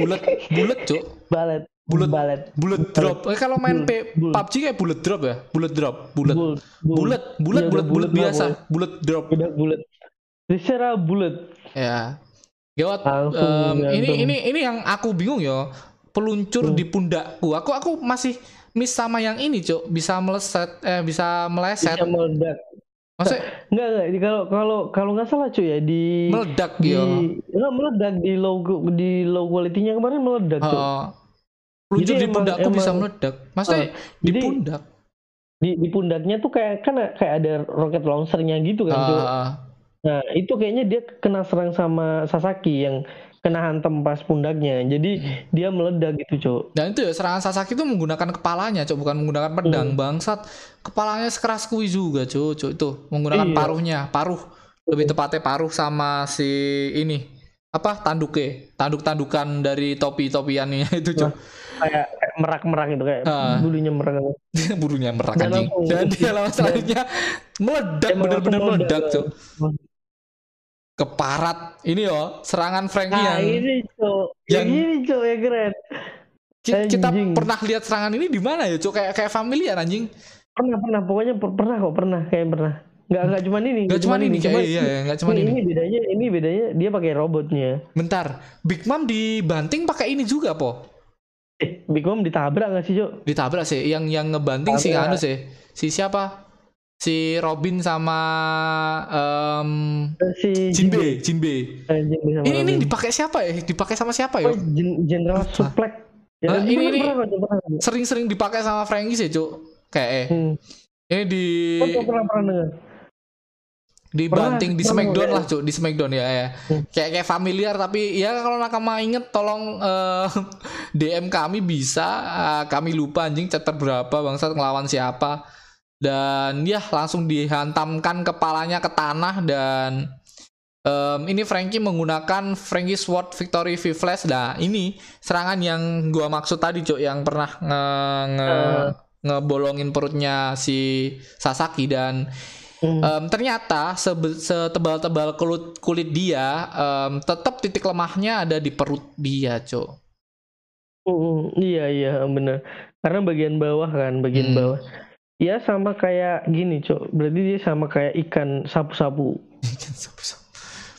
Bulat, bulat, Cuk. Ballet. Bulet. Ballet. Bullet drop. Eh, kalau main P- Bull. PUBG kayak bullet drop ya? Bullet drop, bullet. Bull. Bull. Bullet, bullet, bullet, bullet biasa, bullet drop. Udah bulat. Trisera Bullet. Ya. Gawat. Em, ini ini ini yang aku bingung ya. Peluncur Hmm. di pundakku. Aku aku masih miss sama yang ini, Cuk. Bisa meleset eh bisa meleset. Bisa meledak. Maksudnya Enggak enggak kalau kalau kalau nggak salah cuy ya di meledak di ya. enggak meledak di low di low quality-nya kemarin meledak tuh. Peluncur Jadi di emang- pundakku bisa meledak. Maksudnya Ah, di jadi- pundak. Di di pundaknya tuh kayak kan kayak ada rocket launcher-nya gitu kan, cuy. Ah, Nah, itu kayaknya dia kena serang sama Sasaki yang kena hantam pas pundaknya. Jadi Hmm. dia meledak gitu, cuy. Dan itu ya serangan Sasaki itu menggunakan kepalanya, Cuk, bukan menggunakan pedang. Bangsat. Kepalanya sekeras kui juga, Cuk. Cuk itu menggunakan Iya. paruhnya, paruh. Lebih tepatnya paruh sama si ini. Apa? Tanduknya. Tanduk-tandukan dari topi-topiannya itu, Cuk. Kayak, kayak merak-merak gitu kayak Ah. bulunya merak. Burunya merak Dan anjing. Dan dia lawan selanjutnya meledak, bener-bener meledak, meledak. Cuk. Keparat. Ini yo, serangan Frankie Nah, yang ini, cuy. Yang yang- ini, cuy, yang keren. ki- kita anjing. pernah lihat serangan ini di mana ya, Cuk? Kayak kayak familiar anjing. Pernah, pernah, pokoknya per- pernah kok, pernah, kayak pernah. Nggak, nggak cuman ini, Gak cuma ini, kayak cuman iya, ya, gak cuma ini, ini. ini bedanya, ini bedanya dia pakai robotnya. Bentar, Big Mom dibanting pakai ini juga, po? Eh, Big Mom ditabrak nggak sih, Cok? Ditabrak sih, yang yang ngebanting si Tabrak. anu sih, si siapa? Si Robin sama Eh, Si Jinbe, Jinbe. Eh, Jinbe sama Ini ini dipakai siapa ya? Dipakai sama siapa Oh, ya? Gen- General Lupa. Suplex. Ya, Ah, ini- pernah, ini-. Sering-sering dipakai sama Frankie sih, Cuk. Kayak eh. Hmm. Ini di Pernah, pernah, pernah dengar. dibanting di Smackdown pernah. lah, Cuk, di Smackdown ya ya. Hmm. Kayak kayak familiar tapi ya kalau nakama inget tolong eh, DM kami bisa eh, kami lupa anjing chapter berapa bangsat ngelawan siapa dan ya langsung dihantamkan kepalanya ke tanah dan em, ini Frankie menggunakan Frankie Sword Victory V Flash nah ini serangan yang gua maksud tadi cok yang pernah nge, nge- Ah. ngebolongin perutnya si Sasaki dan Hmm. Em, ternyata setebal-tebal kulit kulit dia em, tetap titik lemahnya ada di perut dia, Cok. Hmm, iya, iya, bener. Karena bagian bawah kan, bagian Hmm. bawah. Ya sama kayak gini, Cok. Berarti dia sama kayak ikan sapu-sapu.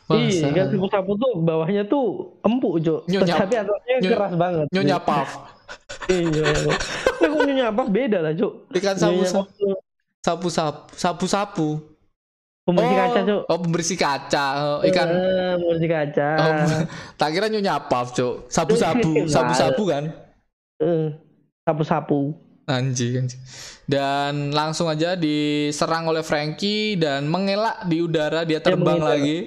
Iya, ikan sapu-sapu tuh bawahnya tuh empuk, Cok. Nyonya- Tapi atasnya nyonya- keras banget. Nyonya Puff. Iya. Tapi kok nyonya apa beda lah, Cok. Ikan sapu-sapu. Sapu-sapu. Sapu-sapu. Pembersih oh, kaca, Cok. Oh, pembersih kaca. Oh, ikan. Eh, pembersih kaca. Oh, tak kira nyonya Puff, Cok. Sabu-sabu. Sabu-sabu kan? Eh, sapu-sapu. Anjing, anjing. Dan langsung aja diserang oleh Frankie dan mengelak di udara dia terbang mengelak. lagi.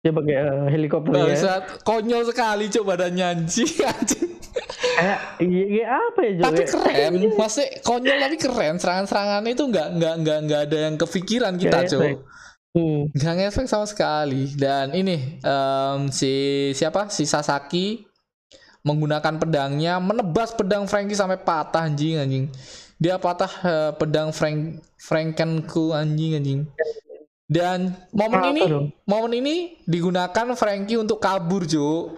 Dia pakai eh, helikopter ya. Bangsat, konyol sekali cok badannya anjing, anjing. Kayak iya, iya apa ya, tapi Ya, keren, masih konyol tapi keren. Serangan-serangan itu nggak nggak nggak nggak ada yang kepikiran kita efek. Hmm. Nggak ngefek sama sekali. Dan ini em, si siapa si Sasaki menggunakan pedangnya menebas pedang Frankie sampai patah anjing anjing. Dia patah eh, pedang Frank Frankenku anjing anjing. Dan momen ini dong? momen ini digunakan Frankie untuk kabur, Cuk.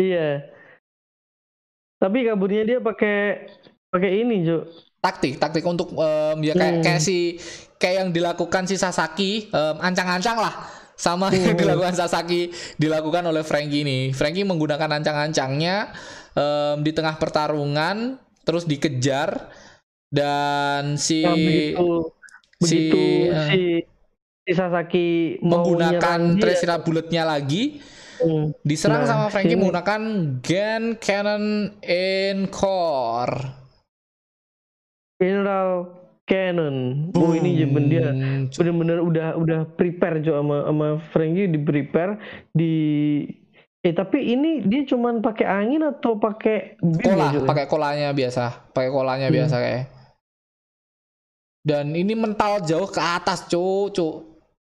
Iya. Tapi kaburnya dia pakai pakai ini, Jo. Taktik, taktik untuk um, ya kayak Hmm. kayak si kayak yang dilakukan si Sasaki um, ancang-ancang lah sama yang Hmm. dilakukan Sasaki dilakukan oleh Frankie ini. Frankie menggunakan ancang-ancangnya um, di tengah pertarungan terus dikejar dan si Nah, begitu si, begitu eh, si, si Sasaki menggunakan Tresira bulletnya lagi hmm, diserang Nah, sama Frankie sini. menggunakan Gen Cannon Encore. General Cannon. Oh ini Jemen dia Boom. bener-bener udah udah prepare Jo sama sama Frankie di prepare di eh tapi ini dia cuman pakai angin atau pakai beam Kola, ya, pakai kolanya biasa, pakai kolanya Hmm. biasa kayak. Dan ini mental jauh ke atas, cuk, cuk.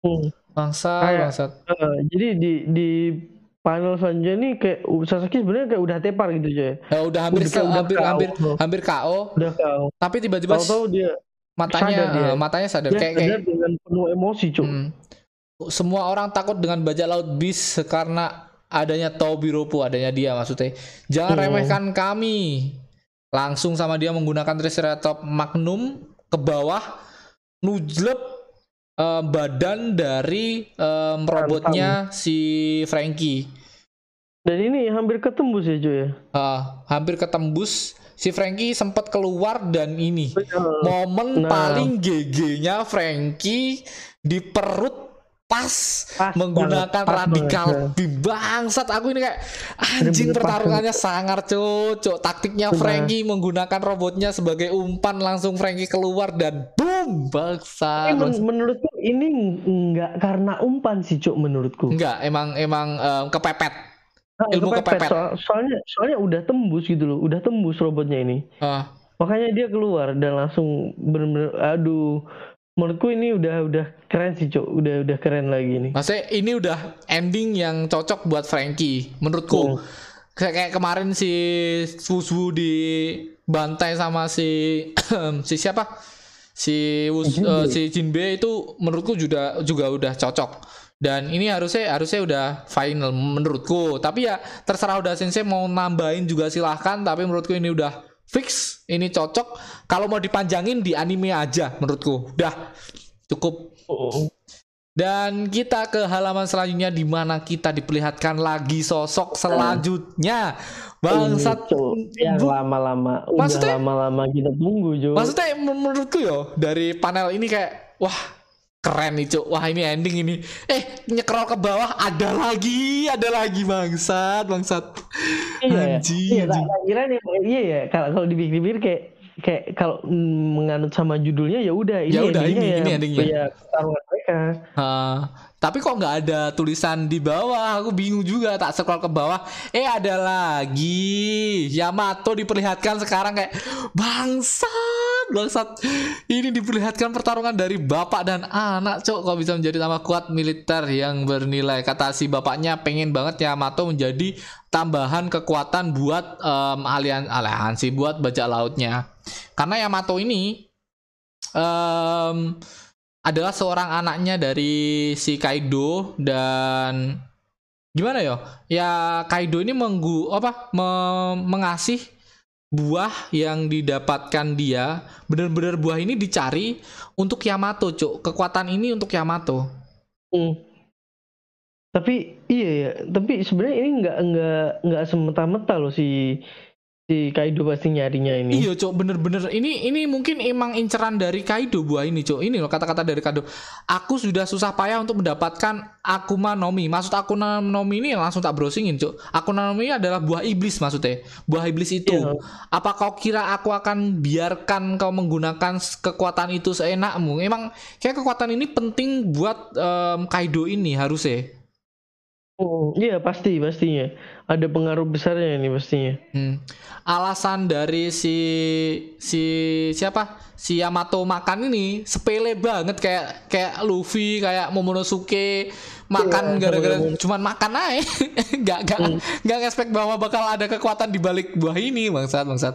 Hmm. Bangsa, Kayak- bangsat. Eh, jadi di di panel selanjutnya nih kayak uh, Sasaki sebenarnya kayak udah tepar gitu Jo ya. Ya, udah hampir Udah- udah hampir KO. hampir hampir KO, Udah kau. tapi tiba-tiba dia matanya sadar dia. eh, matanya sadar dia kayak kayak dengan penuh emosi, Cuk. Hmm. Semua orang takut dengan bajak laut bis karena adanya Tobiropo, adanya dia maksudnya. Jangan Hmm. remehkan kami. Langsung sama dia menggunakan Triceratops Magnum ke bawah, nujlep eh, badan dari em, robotnya si Frankie. Dan ini hampir ketembus ya, Jo ya. Eh, hampir ketembus. Si Frankie sempat keluar dan ini Betul. momen Nah. paling GG-nya Frankie di perut pas, Pas menggunakan banget, pas radikal banget, beam bangsat aku ini kayak anjing pertarungannya sangar cocok taktiknya. Frankie menggunakan robotnya sebagai umpan langsung Frankie keluar dan boom bangsat, Tapi men- menurutku ini nggak karena umpan sih, Cuk, menurutku. enggak emang emang em, kepepet Ah, ilmu kepepet. Soal- soalnya soalnya udah tembus gitu loh, udah tembus robotnya ini. Ah, Makanya dia keluar dan langsung bener-bener aduh. Menurutku ini udah udah keren sih, Cuk. Udah udah keren lagi nih. maksudnya ini udah ending yang cocok buat Frankie menurutku Hmm. kayak, kayak kemarin si Susu dibantai sama si si siapa si Wus, Jinbe. eh, si Jinbe itu menurutku juga juga udah cocok dan ini harusnya harusnya udah final menurutku tapi ya terserah udah sensei mau nambahin juga silahkan tapi menurutku ini udah fix ini cocok kalau mau dipanjangin di anime aja menurutku udah cukup Oh. dan kita ke halaman selanjutnya di mana kita diperlihatkan lagi sosok selanjutnya. Bangsat. Yang lama-lama udah lama-lama kita tunggu, Jo. Maksudnya men- menurutku yo dari panel ini kayak wah keren nih cuk. Wah ini ending ini. Eh nyekrol ke bawah ada lagi, ada lagi bangsat, bangsat. iya, ya. Anjing, iya, nih, iya ya. Kalau kalau dipikir-pikir kayak kayak kalau menganut sama judulnya ya udah ini Ya udah, endingnya ini- ya, ini endingnya. ya pertarungan mereka. Tapi kok nggak ada tulisan di bawah? Aku bingung juga. Tak scroll ke bawah, eh ada lagi. Yamato diperlihatkan sekarang kayak bangsat, bangsat. Ini diperlihatkan pertarungan dari bapak dan anak, cok. Kok bisa menjadi tambah kuat militer yang bernilai? Kata si bapaknya pengen banget Yamato menjadi tambahan kekuatan buat em, alian aliansi buat bajak lautnya. Karena Yamato ini em, adalah seorang anaknya dari si Kaido dan gimana ya? Ya Kaido ini menggu apa me- mengasih buah yang didapatkan dia benar-benar buah ini dicari untuk Yamato, Cuk. Kekuatan ini untuk Yamato. Hmm. Tapi iya ya, tapi sebenarnya ini nggak nggak nggak semeta-meta loh si si Kaido pasti nyarinya ini. Iya, Cuk, bener-bener ini ini mungkin emang inceran dari Kaido buah ini, Cuk. Ini loh kata-kata dari Kaido. Aku sudah susah payah untuk mendapatkan Akuma no Mi. Maksud Akuma no Mi ini langsung tak browsingin, Cuk. Akuma no Mi adalah buah iblis maksudnya. Buah iblis itu. Iya. Apa kau kira aku akan biarkan kau menggunakan kekuatan itu seenakmu? Emang kayak kekuatan ini penting buat em, Kaido ini harusnya. Oh, iya pasti pastinya ada pengaruh besarnya ini pastinya. Hmm. Alasan dari si si siapa si Yamato makan ini sepele banget kayak kayak Luffy kayak Momonosuke makan Iya, gara-gara sama-sama. cuman makan aja nggak nggak Hmm. nggak expect bahwa bakal ada kekuatan di balik buah ini bangsat bangsat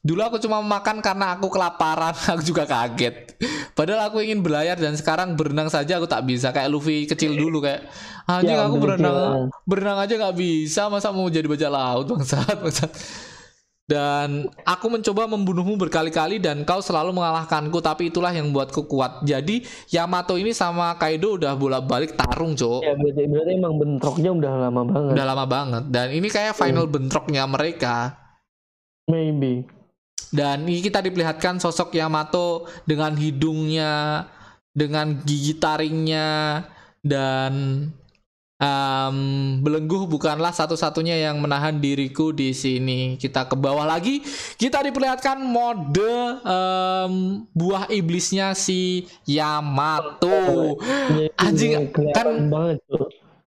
dulu aku cuma makan karena aku kelaparan aku juga kaget. Padahal aku ingin berlayar dan sekarang berenang saja aku tak bisa. Kayak Luffy kecil dulu kayak anjing Ya, aku berenang berenang aja nggak bisa masa mau jadi bajak laut bangsat bangsat. Dan aku mencoba membunuhmu berkali-kali dan kau selalu mengalahkanku tapi itulah yang membuatku kuat. Jadi Yamato ini sama Kaido udah bolak-balik tarung cok. Ya berarti, berarti emang bentroknya udah lama banget. udah lama banget. Dan ini kayak final bentroknya mereka. Maybe. Dan ini kita diperlihatkan sosok Yamato dengan hidungnya dengan gigi taringnya dan em, belenggu bukanlah satu-satunya yang menahan diriku di sini. Kita ke bawah lagi, kita diperlihatkan mode em, buah iblisnya si Yamato. Ya, Anjing, kelihatan kan- banget.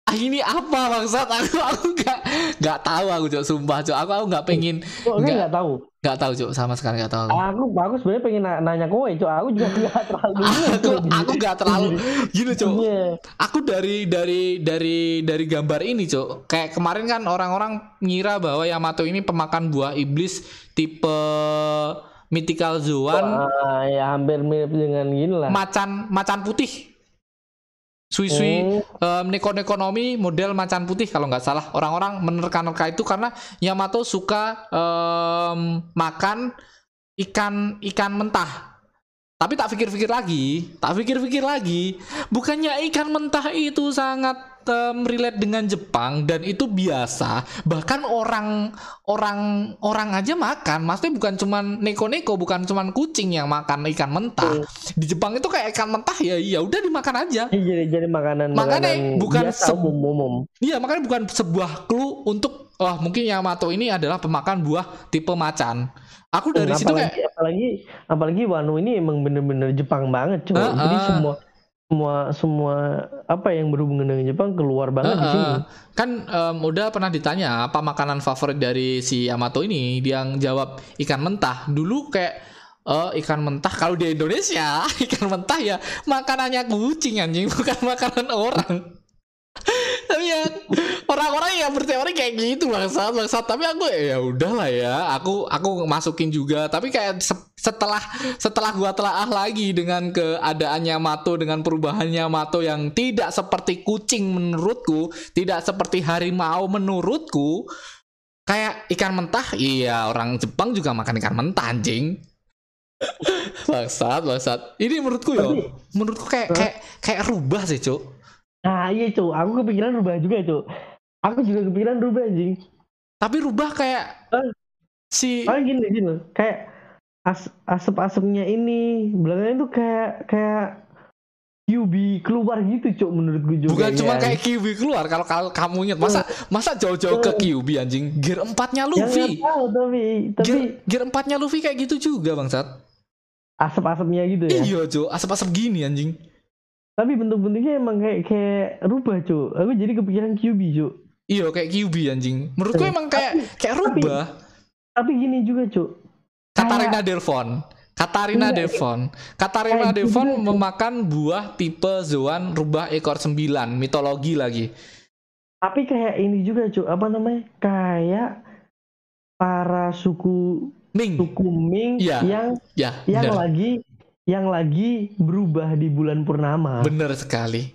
Ah, ini apa bangsat? Aku aku nggak nggak tahu aku cok sumpah cok. Aku aku nggak pengen Nggak. tahu? nggak tahu cok sama sekali nggak tahu. Aku aku sebenarnya pengen na- nanya kowe, Cok. Aku juga nggak terlalu. aku aku nggak terlalu gini cok. Iya. aku dari dari dari dari gambar ini cok kayak kemarin kan orang-orang ngira bahwa Yamato ini pemakan buah iblis tipe mythical zoan Wah, ya hampir mirip dengan gini lah. macan macan putih sui-sui Oh, em, neko-nekonomi model macan putih kalau nggak salah. Orang-orang menerka-nerka itu karena Yamato suka em, makan ikan ikan mentah. Tapi tak pikir-pikir lagi tak pikir-pikir lagi. Bukannya ikan mentah itu sangat em, relate dengan Jepang dan itu biasa bahkan orang orang orang aja makan maksudnya bukan cuman neko-neko bukan cuman kucing yang makan ikan mentah di Jepang itu kayak ikan mentah ya ya udah dimakan aja Ini jadi jadi makanan Makanya makanan bukan biasa umum umum. Iya makanya bukan sebuah clue untuk oh mungkin Yamato ini adalah pemakan buah tipe macan. Aku dari situ apalagi, kayak apalagi apalagi Wano ini emang bener-bener Jepang banget coba. Ah, Jadi ah. semua semua semua apa yang berhubungan dengan Jepang keluar banget di "Eh, sini. eh." kan em, udah pernah ditanya apa makanan favorit dari si Yamato ini, dia yang jawab ikan mentah. Dulu kayak eh, ikan mentah kalau di Indonesia ikan mentah ya makanannya kucing anjing bukan makanan orang. Tapi ya orang-orang yang berteori kayak gitu bangsat bangsat. Tapi aku ya udahlah ya aku aku masukin juga. Tapi kayak se- setelah setelah gua telaah lagi dengan keadaannya Mato dengan perubahannya Mato yang tidak seperti kucing menurutku tidak seperti harimau menurutku kayak ikan mentah iya orang Jepang juga makan ikan mentah anjing. Bangsat bangsat. Ini menurutku ya menurutku kayak kayak kayak rubah sih cuk Nah iya Cuk, aku kepikiran rubah juga Cuk. Aku juga kepikiran rubah anjing. tapi rubah kayak Eh. si Soalnya gini gini. Kayak as asap-asapnya ini belakangnya tuh kayak kayak QB keluar gitu Cuk menurutku juga. bukan cuma kayak Kiwi keluar kalau kalau kamu ingat masa masa jauh-jauh ke Kyubi anjing? Gear empatnya Ya, Luffy. tahu tapi tapi gear, gear empatnya Luffy kayak gitu juga bangsat. asap-asapnya gitu ya. iya Jo asap-asap gini anjing Tapi bentuk-bentuknya emang kayak kayak rubah Cuk. Aku jadi kepikiran QB Cuk. iya kayak Kyubi anjing menurutku Eh, emang kayak kayak rubah Tapi gini juga Cuk. Katarina Devon Katarina Enggak, Devon Katarina kayak gitu Devon juga, Jo. memakan buah tipe Zoan rubah ekor 9 mitologi lagi Tapi kayak ini juga Cuk, apa namanya? Kayak para suku Ming suku Ming Iya. yang ya yang bener lagi yang lagi berubah di bulan purnama. Bener sekali.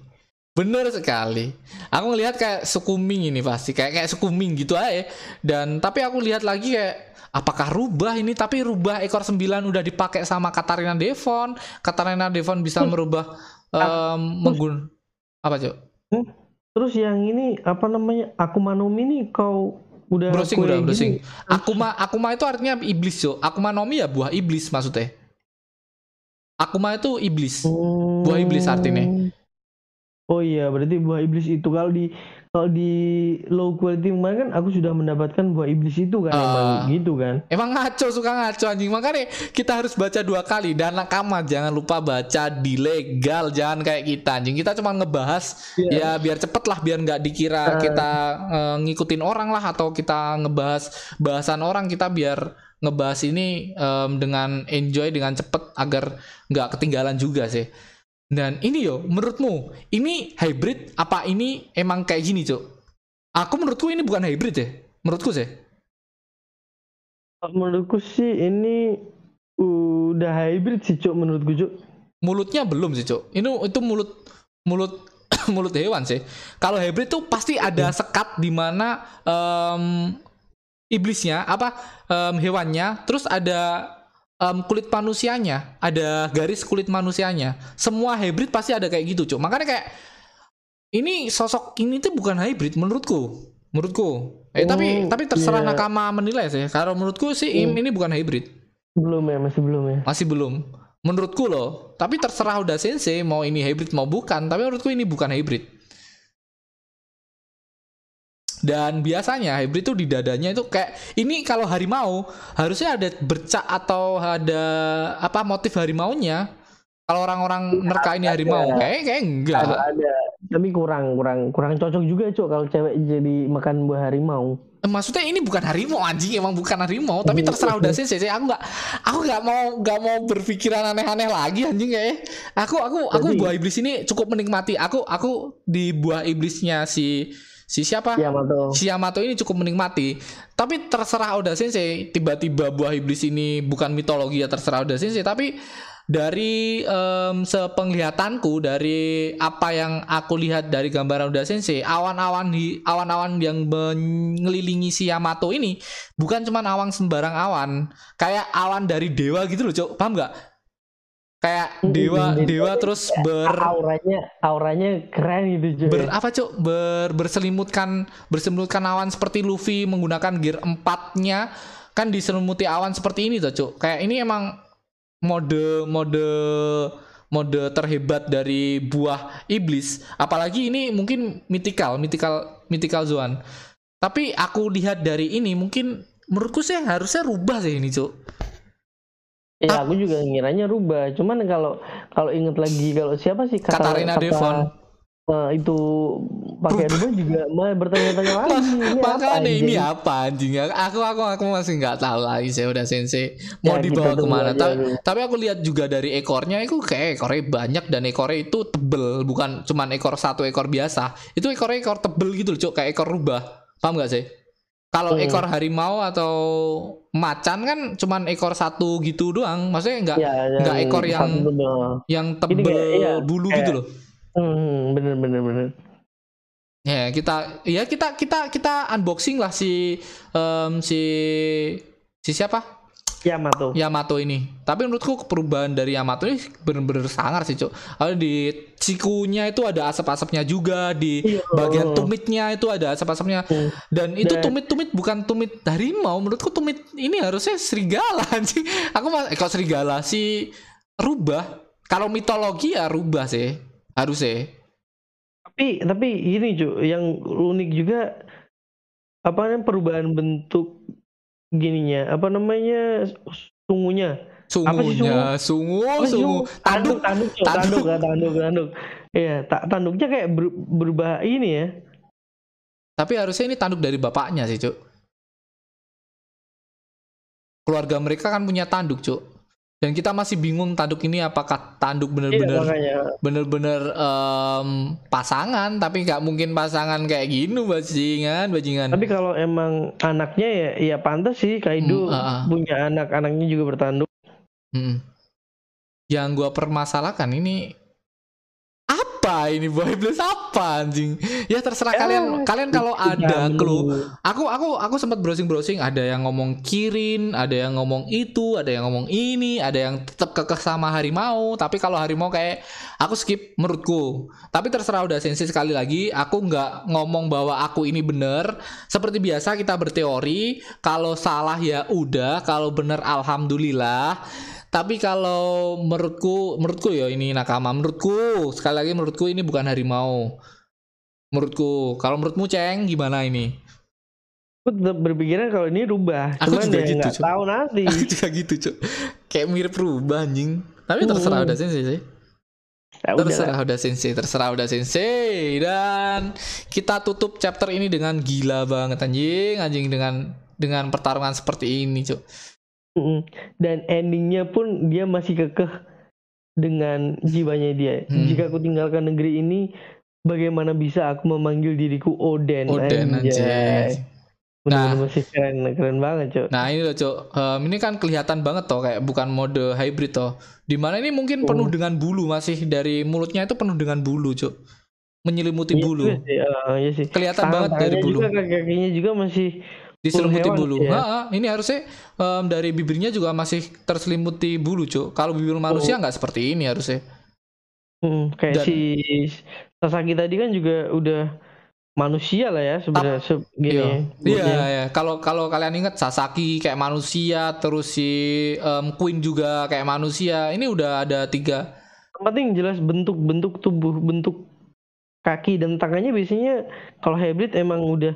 Bener sekali. Aku ngelihat kayak suku Ming ini pasti kayak kayak suku Ming gitu aja. Dan tapi aku lihat lagi kayak apakah rubah ini tapi rubah ekor 9 udah dipakai sama Katarina Devon. Katarina Devon bisa Hmm. merubah Ah, em menggun apa, Cok? Terus yang ini apa namanya? Akuma no Mi ini kau udah Browsing udah browsing. Akuma Akuma itu artinya iblis, Cok. Akuma no Mi ya buah iblis maksudnya. Akuma itu iblis. Buah iblis artinya. Oh iya, berarti buah iblis itu kalau di kalau di low quality kemarin kan aku sudah mendapatkan buah iblis itu kan emang Ah. gitu kan. Emang ngaco suka ngaco anjing makanya kita harus baca dua kali dan nakama jangan lupa baca di legal jangan kayak kita anjing kita cuma ngebahas Iya. ya biar cepet lah biar nggak dikira Ah. kita eh, ngikutin orang lah atau kita ngebahas bahasan orang kita biar ngebahas ini em, dengan enjoy dengan cepet agar nggak ketinggalan juga sih. Dan ini yo menurutmu ini hybrid apa ini emang kayak gini cuk? Aku menurutku ini bukan hybrid ya menurutku sih. Menurutku sih ini udah hybrid sih cuk menurutku cuk. mulutnya belum sih cok itu itu mulut mulut mulut hewan sih. Kalau hybrid tuh pasti ada sekat di mana em, iblisnya apa em, hewannya terus ada em, kulit manusianya ada garis kulit manusianya. Semua hybrid pasti ada kayak gitu cuk. Makanya kayak ini sosok ini tuh bukan hybrid menurutku menurutku. Eh tapi Oh, tapi terserah iya. nakama menilai sih. Kalau menurutku sih Hmm. ini bukan hybrid. Belum ya, masih belum ya. masih belum. Menurutku loh tapi terserah udah sensei mau ini hybrid mau bukan tapi menurutku ini bukan hybrid dan biasanya hybrid tuh di dadanya itu kayak ini kalau harimau harusnya ada bercak atau ada apa motif harimaunya? Kalau orang-orang nerka ini harimau kayak kayak enggak. Ada, ada. Tapi kurang, kurang, kurang cocok juga cok kalau cewek jadi makan buah harimau. Eh, maksudnya ini bukan harimau anjing emang bukan harimau. Tapi terserah udah sensei Sih, aku nggak aku nggak mau nggak mau berpikiran aneh-aneh lagi anjing kayak aku aku aku buah iblis ini cukup menikmati. Aku aku di buah iblisnya si si siapa? Yamato. si Yamato ini cukup menikmati. Tapi terserah Oda Sensei. Tiba-tiba buah iblis ini bukan mitologi ya terserah Oda Sensei. Tapi dari em, sepenglihatanku dari apa yang aku lihat dari gambaran Oda Sensei awan-awan di awan-awan yang mengelilingi si Yamato ini bukan cuma awan sembarang awan. Kayak awan dari dewa gitu loh cok paham nggak kayak dewa dewa terus ber Auranya, auranya keren gitu cuy. ber apa cuk? Ber, berselimutkan berselimutkan awan seperti Luffy menggunakan gear 4-nya kan diselimuti awan seperti ini tuh cuk. Kayak ini emang mode mode mode terhebat dari buah iblis. Apalagi ini mungkin mythical mythical mythical zone tapi aku lihat dari ini mungkin menurutku sih harusnya rubah sih ini cuk Ya aku juga ngiranya rubah. Cuman kalau kalau inget lagi kalau siapa sih kata, Katarina kata, Devon eh, itu pakai rubah juga malah bertanya-tanya lagi. Ini apa Makanya ini anjing? apa anjing Aku aku aku masih nggak tahu lagi saya udah sensei mau Ya, dibawa tunggu ke mana. aja Ta- dulu. tapi aku lihat juga dari ekornya itu kayak ekornya banyak dan ekornya itu tebel bukan cuman ekor satu ekor biasa. Itu ekornya ekor tebel gitu loh, Cuk, kayak ekor rubah. Paham gak sih? Kalau Hmm. ekor harimau atau macan kan cuman ekor satu gitu doang. Maksudnya nggak Ya, nggak ekor yang yang tebel kayak- iya, bulu kayak- gitu loh. Hmm, bener bener bener. Ya kita ya kita kita kita unboxing lah si em, si si siapa Yamato. Yamato ini. Tapi menurutku perubahan dari Yamato ini bener-bener sangar sih cuk. Ada di sikunya itu ada asap-asapnya juga di Iya. bagian tumitnya itu ada asap-asapnya Hmm. dan itu tumit-tumit bukan tumit harimau menurutku tumit ini harusnya serigala anjing. Aku mas eh, kalau serigala si rubah kalau mitologi ya rubah sih harusnya. Tapi tapi ini cuy, yang unik juga apa namanya perubahan bentuk gininya, apa namanya sungunya. Apa sih Sungunya, sungu, Apa sih sungu, sungu? tanduk, tanduk, tanduk. tanduk, ya, tanduk, tanduk. Iya, ta- tanduknya kayak ber- berubah ini ya. Tapi harusnya ini tanduk dari bapaknya sih, Cuk. Keluarga mereka kan punya tanduk, Cuk. Dan kita masih bingung tanduk ini apakah tanduk Iya, bener-bener bener-bener em, pasangan, tapi nggak mungkin pasangan kayak gini bajingan, bajingan. Tapi kalau emang anaknya ya, ya pantas sih Kaido Hmm, ah, ah. punya anak, anaknya juga bertanduk. Mm. Yang gua permasalahkan ini apa ini boy plus apa anjing? Ya terserah Ya, kalian. Kalian kalau ada Ya, clue. Aku aku aku sempat browsing browsing ada yang ngomong Kirin, ada yang ngomong itu, ada yang ngomong ini, ada yang tetap kekeh sama harimau. Tapi kalau harimau kayak aku skip menurutku. Tapi terserah udah sensi sekali lagi. Aku nggak ngomong bahwa aku ini bener. Seperti biasa kita berteori. Kalau salah ya udah, kalau bener alhamdulillah. Tapi kalau menurutku, menurutku ya ini nakama. Menurutku sekali lagi menurutku ini bukan harimau. Menurutku, kalau menurutmu ceng gimana ini? Aku tetap berpikiran kalau ini rubah. Aku Cuman juga ya gitu, tahu nanti. Aku juga gitu cuk Kayak mirip rubah anjing Tapi terserah Hmm. udah sensei sih Ya. Terserah udah sensei Terserah udah sensei Dan kita tutup chapter ini dengan gila banget anjing Anjing dengan dengan pertarungan seperti ini cuk Mm-mm. Dan endingnya pun dia masih kekeh dengan jiwanya dia. Hmm. Jika aku tinggalkan negeri ini, bagaimana bisa aku memanggil diriku Oden? Oden Bener-bener Nah. masih keren, keren banget cok. Nah ini loh cuk Em, Ini kan kelihatan banget toh Kayak bukan mode hybrid toh Di mana ini mungkin Hmm. penuh dengan bulu Masih dari mulutnya itu penuh dengan bulu cuk Menyelimuti Iya bulu sih, eh, iya sih. Kelihatan banget dari bulu juga kaki-kakinya juga masih diselimuti hewan bulu. ya? Ha, ha, ini harusnya em, dari bibirnya juga masih terselimuti bulu, Cuk. Kalau bibir manusia nggak seperti ini harusnya. Hmm, kayak Dan- si Sasaki tadi kan juga udah manusia lah ya sebenarnya se- gini Iya, ya, iya, moodnya. iya. Kalau kalau kalian ingat Sasaki kayak manusia, terus si em, Queen juga kayak manusia. Ini udah ada tiga. Yang penting jelas bentuk-bentuk tubuh, bentuk kaki dan tangannya biasanya kalau hybrid emang udah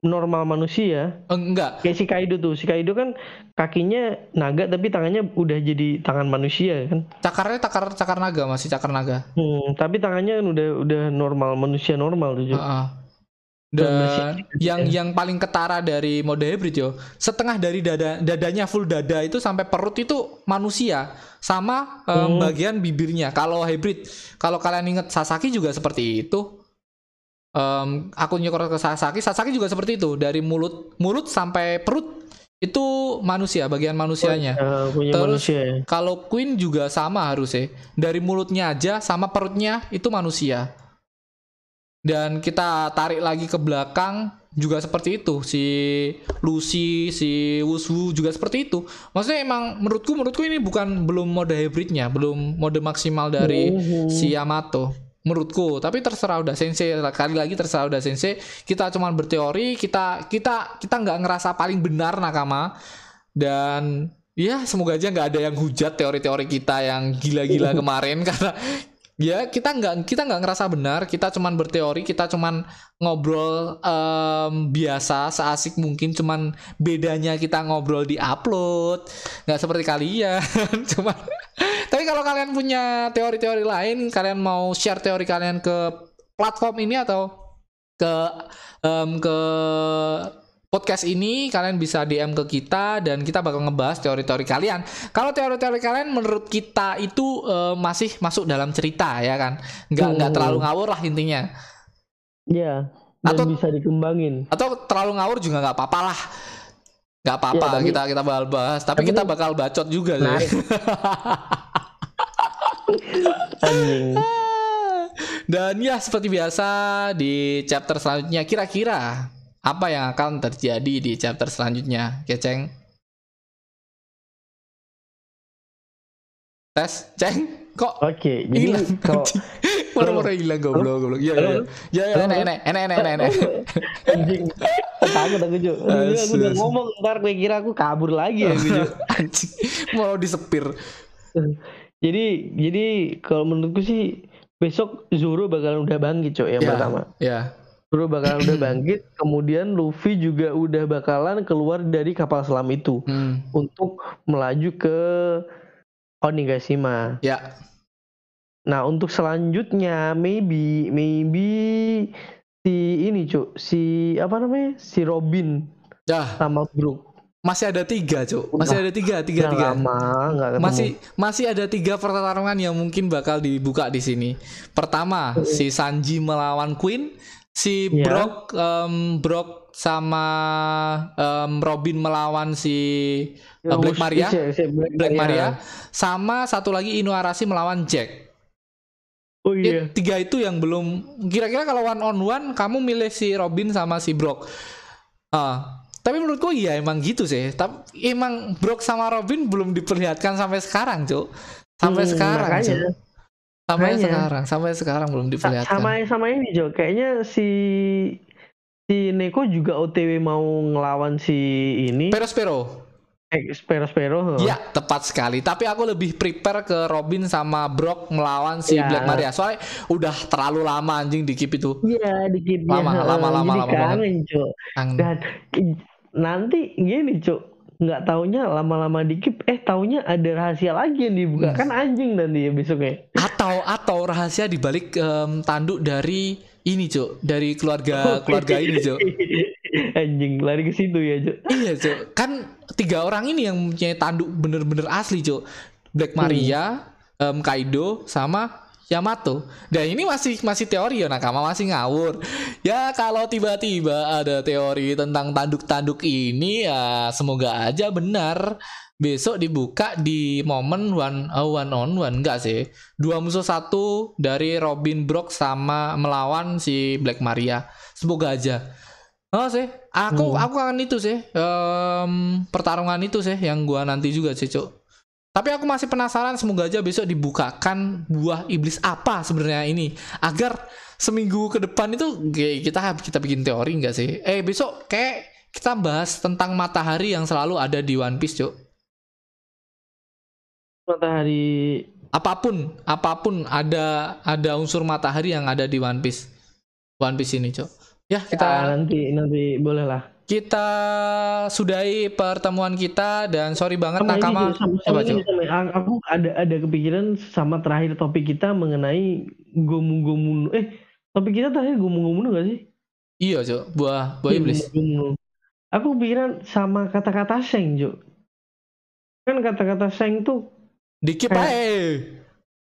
normal manusia. Eh, enggak, Kayak si Kaido tuh, si Kaido kan kakinya naga tapi tangannya udah jadi tangan manusia kan. cakarnya cakar cakar naga masih cakar naga. Hmm, tapi tangannya kan udah udah normal manusia normal tuh. Jo. Heeh. Dan yang ya. yang paling ketara dari mode hybrid yo, setengah dari dada dadanya full dada itu sampai perut itu manusia, sama em, Hmm. bagian bibirnya. Kalau hybrid, kalau kalian ingat Sasaki juga seperti itu. Em, aku nyekor ke Sasaki, Sasaki juga seperti itu dari mulut mulut sampai perut itu manusia, bagian manusianya. Ya, punya Terus- manusia ya. Kalau Queen juga sama harusnya. Dari mulutnya aja sama perutnya itu manusia. Dan kita tarik lagi ke belakang juga seperti itu. Si Lucy, si Wuswu juga seperti itu. Maksudnya emang menurutku menurutku ini bukan belum mode hybridnya, belum mode maksimal dari Mhm. si Yamato. Menurutku, tapi terserah udah sensei kali lagi terserah udah sensei. Kita cuman berteori, kita kita kita nggak ngerasa paling benar nakama dan ya semoga aja nggak ada yang hujat teori-teori kita yang gila-gila kemarin karena ya kita nggak kita nggak ngerasa benar. Kita cuman berteori kita cuman ngobrol em, biasa seasik mungkin. Cuman bedanya kita ngobrol di upload nggak seperti kalian. Cuman tapi kalau kalian punya teori-teori lain kalian mau share teori kalian ke platform ini atau ke em, ke podcast ini kalian bisa DM ke kita dan kita bakal ngebahas teori-teori kalian. Kalau teori-teori kalian menurut kita itu eh, masih masuk dalam cerita ya kan, nggak nggak Hmm. terlalu ngawur lah intinya. Ya, dan Atau- bisa dikembangin. Atau terlalu ngawur juga nggak apa-apa lah. Nggak apa-apa Ya, tapi- kita kita bakal bahas, tapi tapi kita bakal bacot juga sih. Menarik. Anjing. Dan ya seperti biasa di chapter selanjutnya kira-kira apa yang akan terjadi di chapter selanjutnya, Keceng? Tes, Ceng, kok Oke, jadi hilang? kalau Moro-moro hilang goblok goblok. Iya iya. Ya ya enak enak enak enak enak. anjing takut aku Jo. Aduh, aku udah ngomong ntar gue kira aku kabur lagi ya. Anjing, mau disepir. jadi jadi kalau menurutku sih besok Zoro bakal udah bangkit Cok yang Ya, pertama. ya. Zoro bakal udah bangkit, kemudian Luffy juga udah bakalan keluar dari kapal selam itu Hmm, untuk melaju ke Onigashima. ya. Nah, untuk selanjutnya maybe maybe si ini Cuk, si apa namanya? Si Robin Dah, sama Brook. masih ada tiga, Cuk. Masih ada tiga, tiga, Udah tiga. lama ketemu. Masih masih ada tiga pertarungan yang mungkin bakal dibuka di sini. Pertama, si Sanji melawan Queen, si Iya. Brock em, Brock sama em, Robin melawan si eh, Black Maria, si- si Black, Black Maria, sama satu lagi Inuarashi melawan Jack. Oh Ya, iya. tiga itu yang belum kira-kira kalau one on one kamu milih si Robin sama si Brock. Ah, tapi menurutku iya emang gitu sih. Tapi emang Brock sama Robin belum diperlihatkan sampai sekarang, Cuk. Sampai Hmm, sekarang, makanya. Cuk. Sampai Makanya. sekarang, sampai sekarang belum diperlihatkan. sama sama ini Jo, kayaknya si si Neko juga OTW mau ngelawan si ini Pero Spero. eh, Spero Spero. Ya, tepat sekali. Tapi aku lebih prepare ke Robin sama Brock melawan si Ya. Black Maria. Soalnya udah terlalu lama anjing di keep itu. Iya, dikit Lama, lama, lama, Jadi lama kangen, Jo. Kangen. Dan nanti gini, Cuk. Nggak taunya lama-lama dikit eh taunya ada rahasia lagi yang dibuka. Hmm. Kan anjing nanti ya besoknya. atau atau rahasia dibalik em, tanduk dari ini cuk dari keluarga keluarga ini cuk anjing lari ke situ ya, Cuk. iya cuk kan tiga orang ini yang punya tanduk bener-bener asli cuk Black Maria em, Kaido sama Yamato. Dan ini masih masih teori ya nakama masih ngawur. Ya kalau tiba-tiba ada teori tentang tanduk-tanduk ini ya semoga aja benar. Besok dibuka di momen one, uh, one on one. Enggak sih. Dua musuh satu dari Robin Brock sama melawan si Black Maria. Semoga aja. Oh sih, aku Hmm. aku akan itu sih, em, pertarungan itu sih yang gua nanti juga sih, Cuk. Tapi aku masih penasaran semoga aja besok dibukakan buah iblis apa sebenarnya ini agar seminggu ke depan itu kayak kita kita bikin teori enggak sih? Eh besok kayak kita bahas tentang matahari yang selalu ada di One Piece, Cuk. Matahari Apa pun, apa pun ada ada unsur matahari yang ada di One Piece. One Piece ini, Cuk. Ya, kita kita nanti nanti boleh lah. kita sudahi pertemuan kita dan sorry banget Sama ini, nakama Cuk, sama, sama ini, sama- a- aku ada ada kepikiran sama terakhir topik kita mengenai gomu gomu eh topik kita terakhir gomu gomu nggak sih? iya cok buah buah Iya, iblis gomu-gomu. Aku pikiran sama kata-kata seng, Cuk. Kan kata-kata seng tuh dikip aja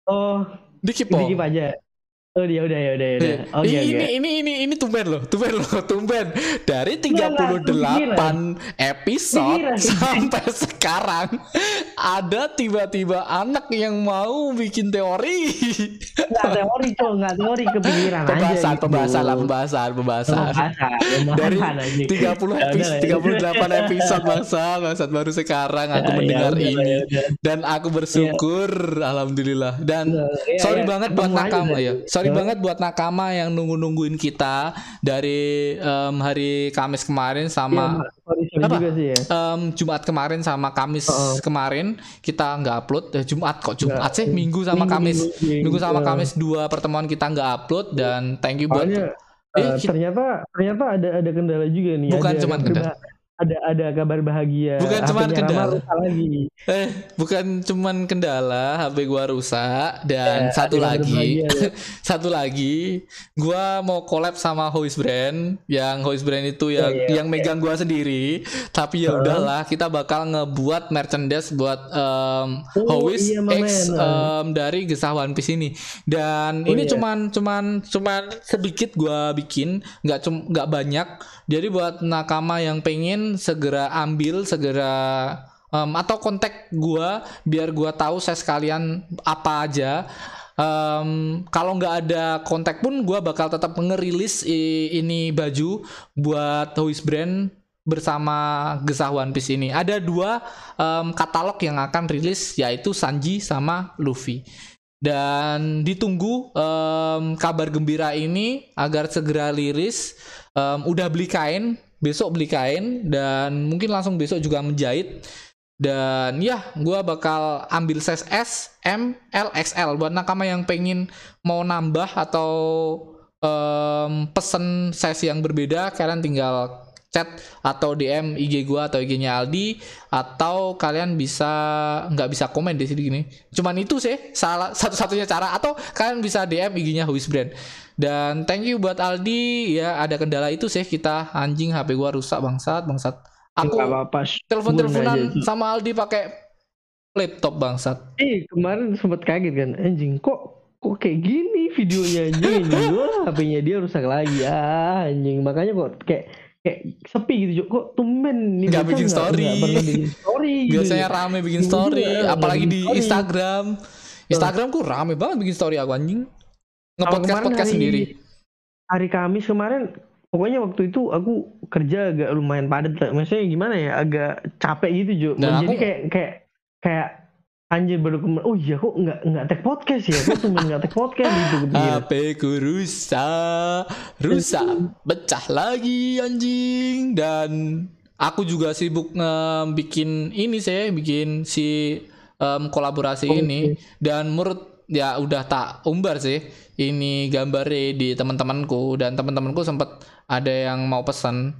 oh dikip dikip aja. Oh dia udah ya udah ya udah. Oke ini, ini ini ini tumben loh, tumben loh, tumben. Dari Enggak, enggak, 38 episode Pikiran. sampai sekarang ada tiba-tiba anak yang mau bikin teori. Nggak teori cok, nggak teori kepikiran aja. pembahasan, gitu. pembahasan lah, pembahasan, pembahasan. Pembahasan, Dari pembahasan aja. 30 Ya udah episode, lah, ya. 38 episode bangsa, bangsa baru sekarang aku Ya, mendengar ya udah lah, ini ya udah. dan aku bersyukur alhamdulillah dan Ya, sorry ya, banget buat nakama udah. ya sorry Ya. banget buat nakama yang nunggu-nungguin kita dari em, hari Kamis kemarin Iya, sama sorry, sorry Apa? juga sih ya. em, Jumat kemarin sama Kamis Oh. kemarin kita nggak upload eh, Jumat kok Jumat sih Minggu sama Minggu, Kamis minggu, minggu. Minggu sama Ya. Kamis dua pertemuan kita nggak upload dan thank you buat Soalnya Eh, eh, ternyata ternyata ada ada kendala juga nih. Bukan kabar kendala. Ada ada kabar bahagia. Bukan Rama kendala. lagi. Eh, bukan cuman kendala HP gua rusak dan Ya, satu lagi, bahagia, ya. satu lagi, gua mau collab sama Hoist Brand, yang Hoist Brand itu yang Ya, ya, yang megang gua sendiri. Tapi ya udahlah, kita bakal ngebuat merchandise buat um, Oh, Hoist iya, X em, dari Gesah One Piece ini. Dan Oh, ini iya. cuman cuman cuman sedikit gua bikin, nggak cum nggak banyak. Jadi buat nakama yang pengen segera ambil, segera em, atau kontak gua biar gua tahu saya sekalian apa aja. Em, kalau nggak ada kontak pun gua bakal tetap ngerilis ini baju buat Hoist Brand bersama Gesah One Piece ini. Ada dua em, katalog yang akan rilis yaitu Sanji sama Luffy. Dan ditunggu em, kabar gembira ini agar segera liris. Em, udah beli kain, besok beli kain dan mungkin langsung besok juga menjahit. Dan ya, gua bakal ambil size S, M, L, XL buat nakama yang pengen mau nambah atau em, pesen size yang berbeda, kalian tinggal chat atau DM IG gua atau IG-nya Aldi atau kalian bisa nggak bisa komen di sini gini. Cuman itu sih salah satu-satunya cara atau kalian bisa DM IG-nya Huis Brand. Dan thank you buat Aldi ya ada kendala itu sih kita anjing HP gua rusak bangsat bangsat. Aku telepon-teleponan sama Aldi pakai laptop bangsat. Eh kemarin sempat kaget kan anjing kok kok kayak gini videonya anjing Wah, HP-nya dia rusak lagi ah anjing makanya kok kayak kayak sepi gitu kok tumben nih Nggak bikin story. nggak pernah bikin story gitu. Biasanya rame bikin Iya, story, apalagi bikin di story. Instagram. Instagramku rame banget bikin story aku anjing. Nge-podcast podcast hari- sendiri. hari Kamis kemarin pokoknya waktu itu aku kerja agak lumayan padat lah. maksudnya gimana ya agak capek gitu Jo Dan jadi aku- kayak kayak kayak anjir baru kemarin oh iya kok nggak nggak tag podcast ya? Kok cuma nggak tag podcast gitu kepikiran. HP ku rusak, rusak, pecah lagi anjing. Dan aku juga sibuk bikin ini sih, bikin si em, kolaborasi Oke. ini. dan menurut ya udah tak umbar sih ini gambarnya di teman-temanku. Dan teman-temanku sempat ada yang mau pesan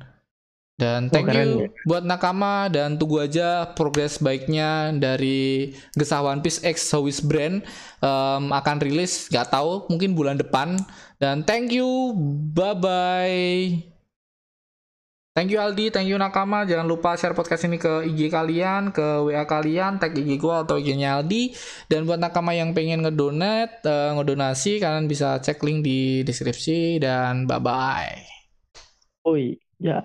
dan Oh, thank keren you ya. buat nakama dan tunggu aja progres baiknya dari Gesah One Piece X Howis Brand. Em, akan rilis nggak tahu mungkin bulan depan. Dan thank you bye bye thank you Aldi thank you nakama. Jangan lupa share podcast ini ke IG kalian ke WA kalian tag IG gua atau IG-nya Aldi. Dan buat nakama yang pengen ngedonate eh, ngedonasi kalian bisa cek link di deskripsi. Dan bye bye Oi ya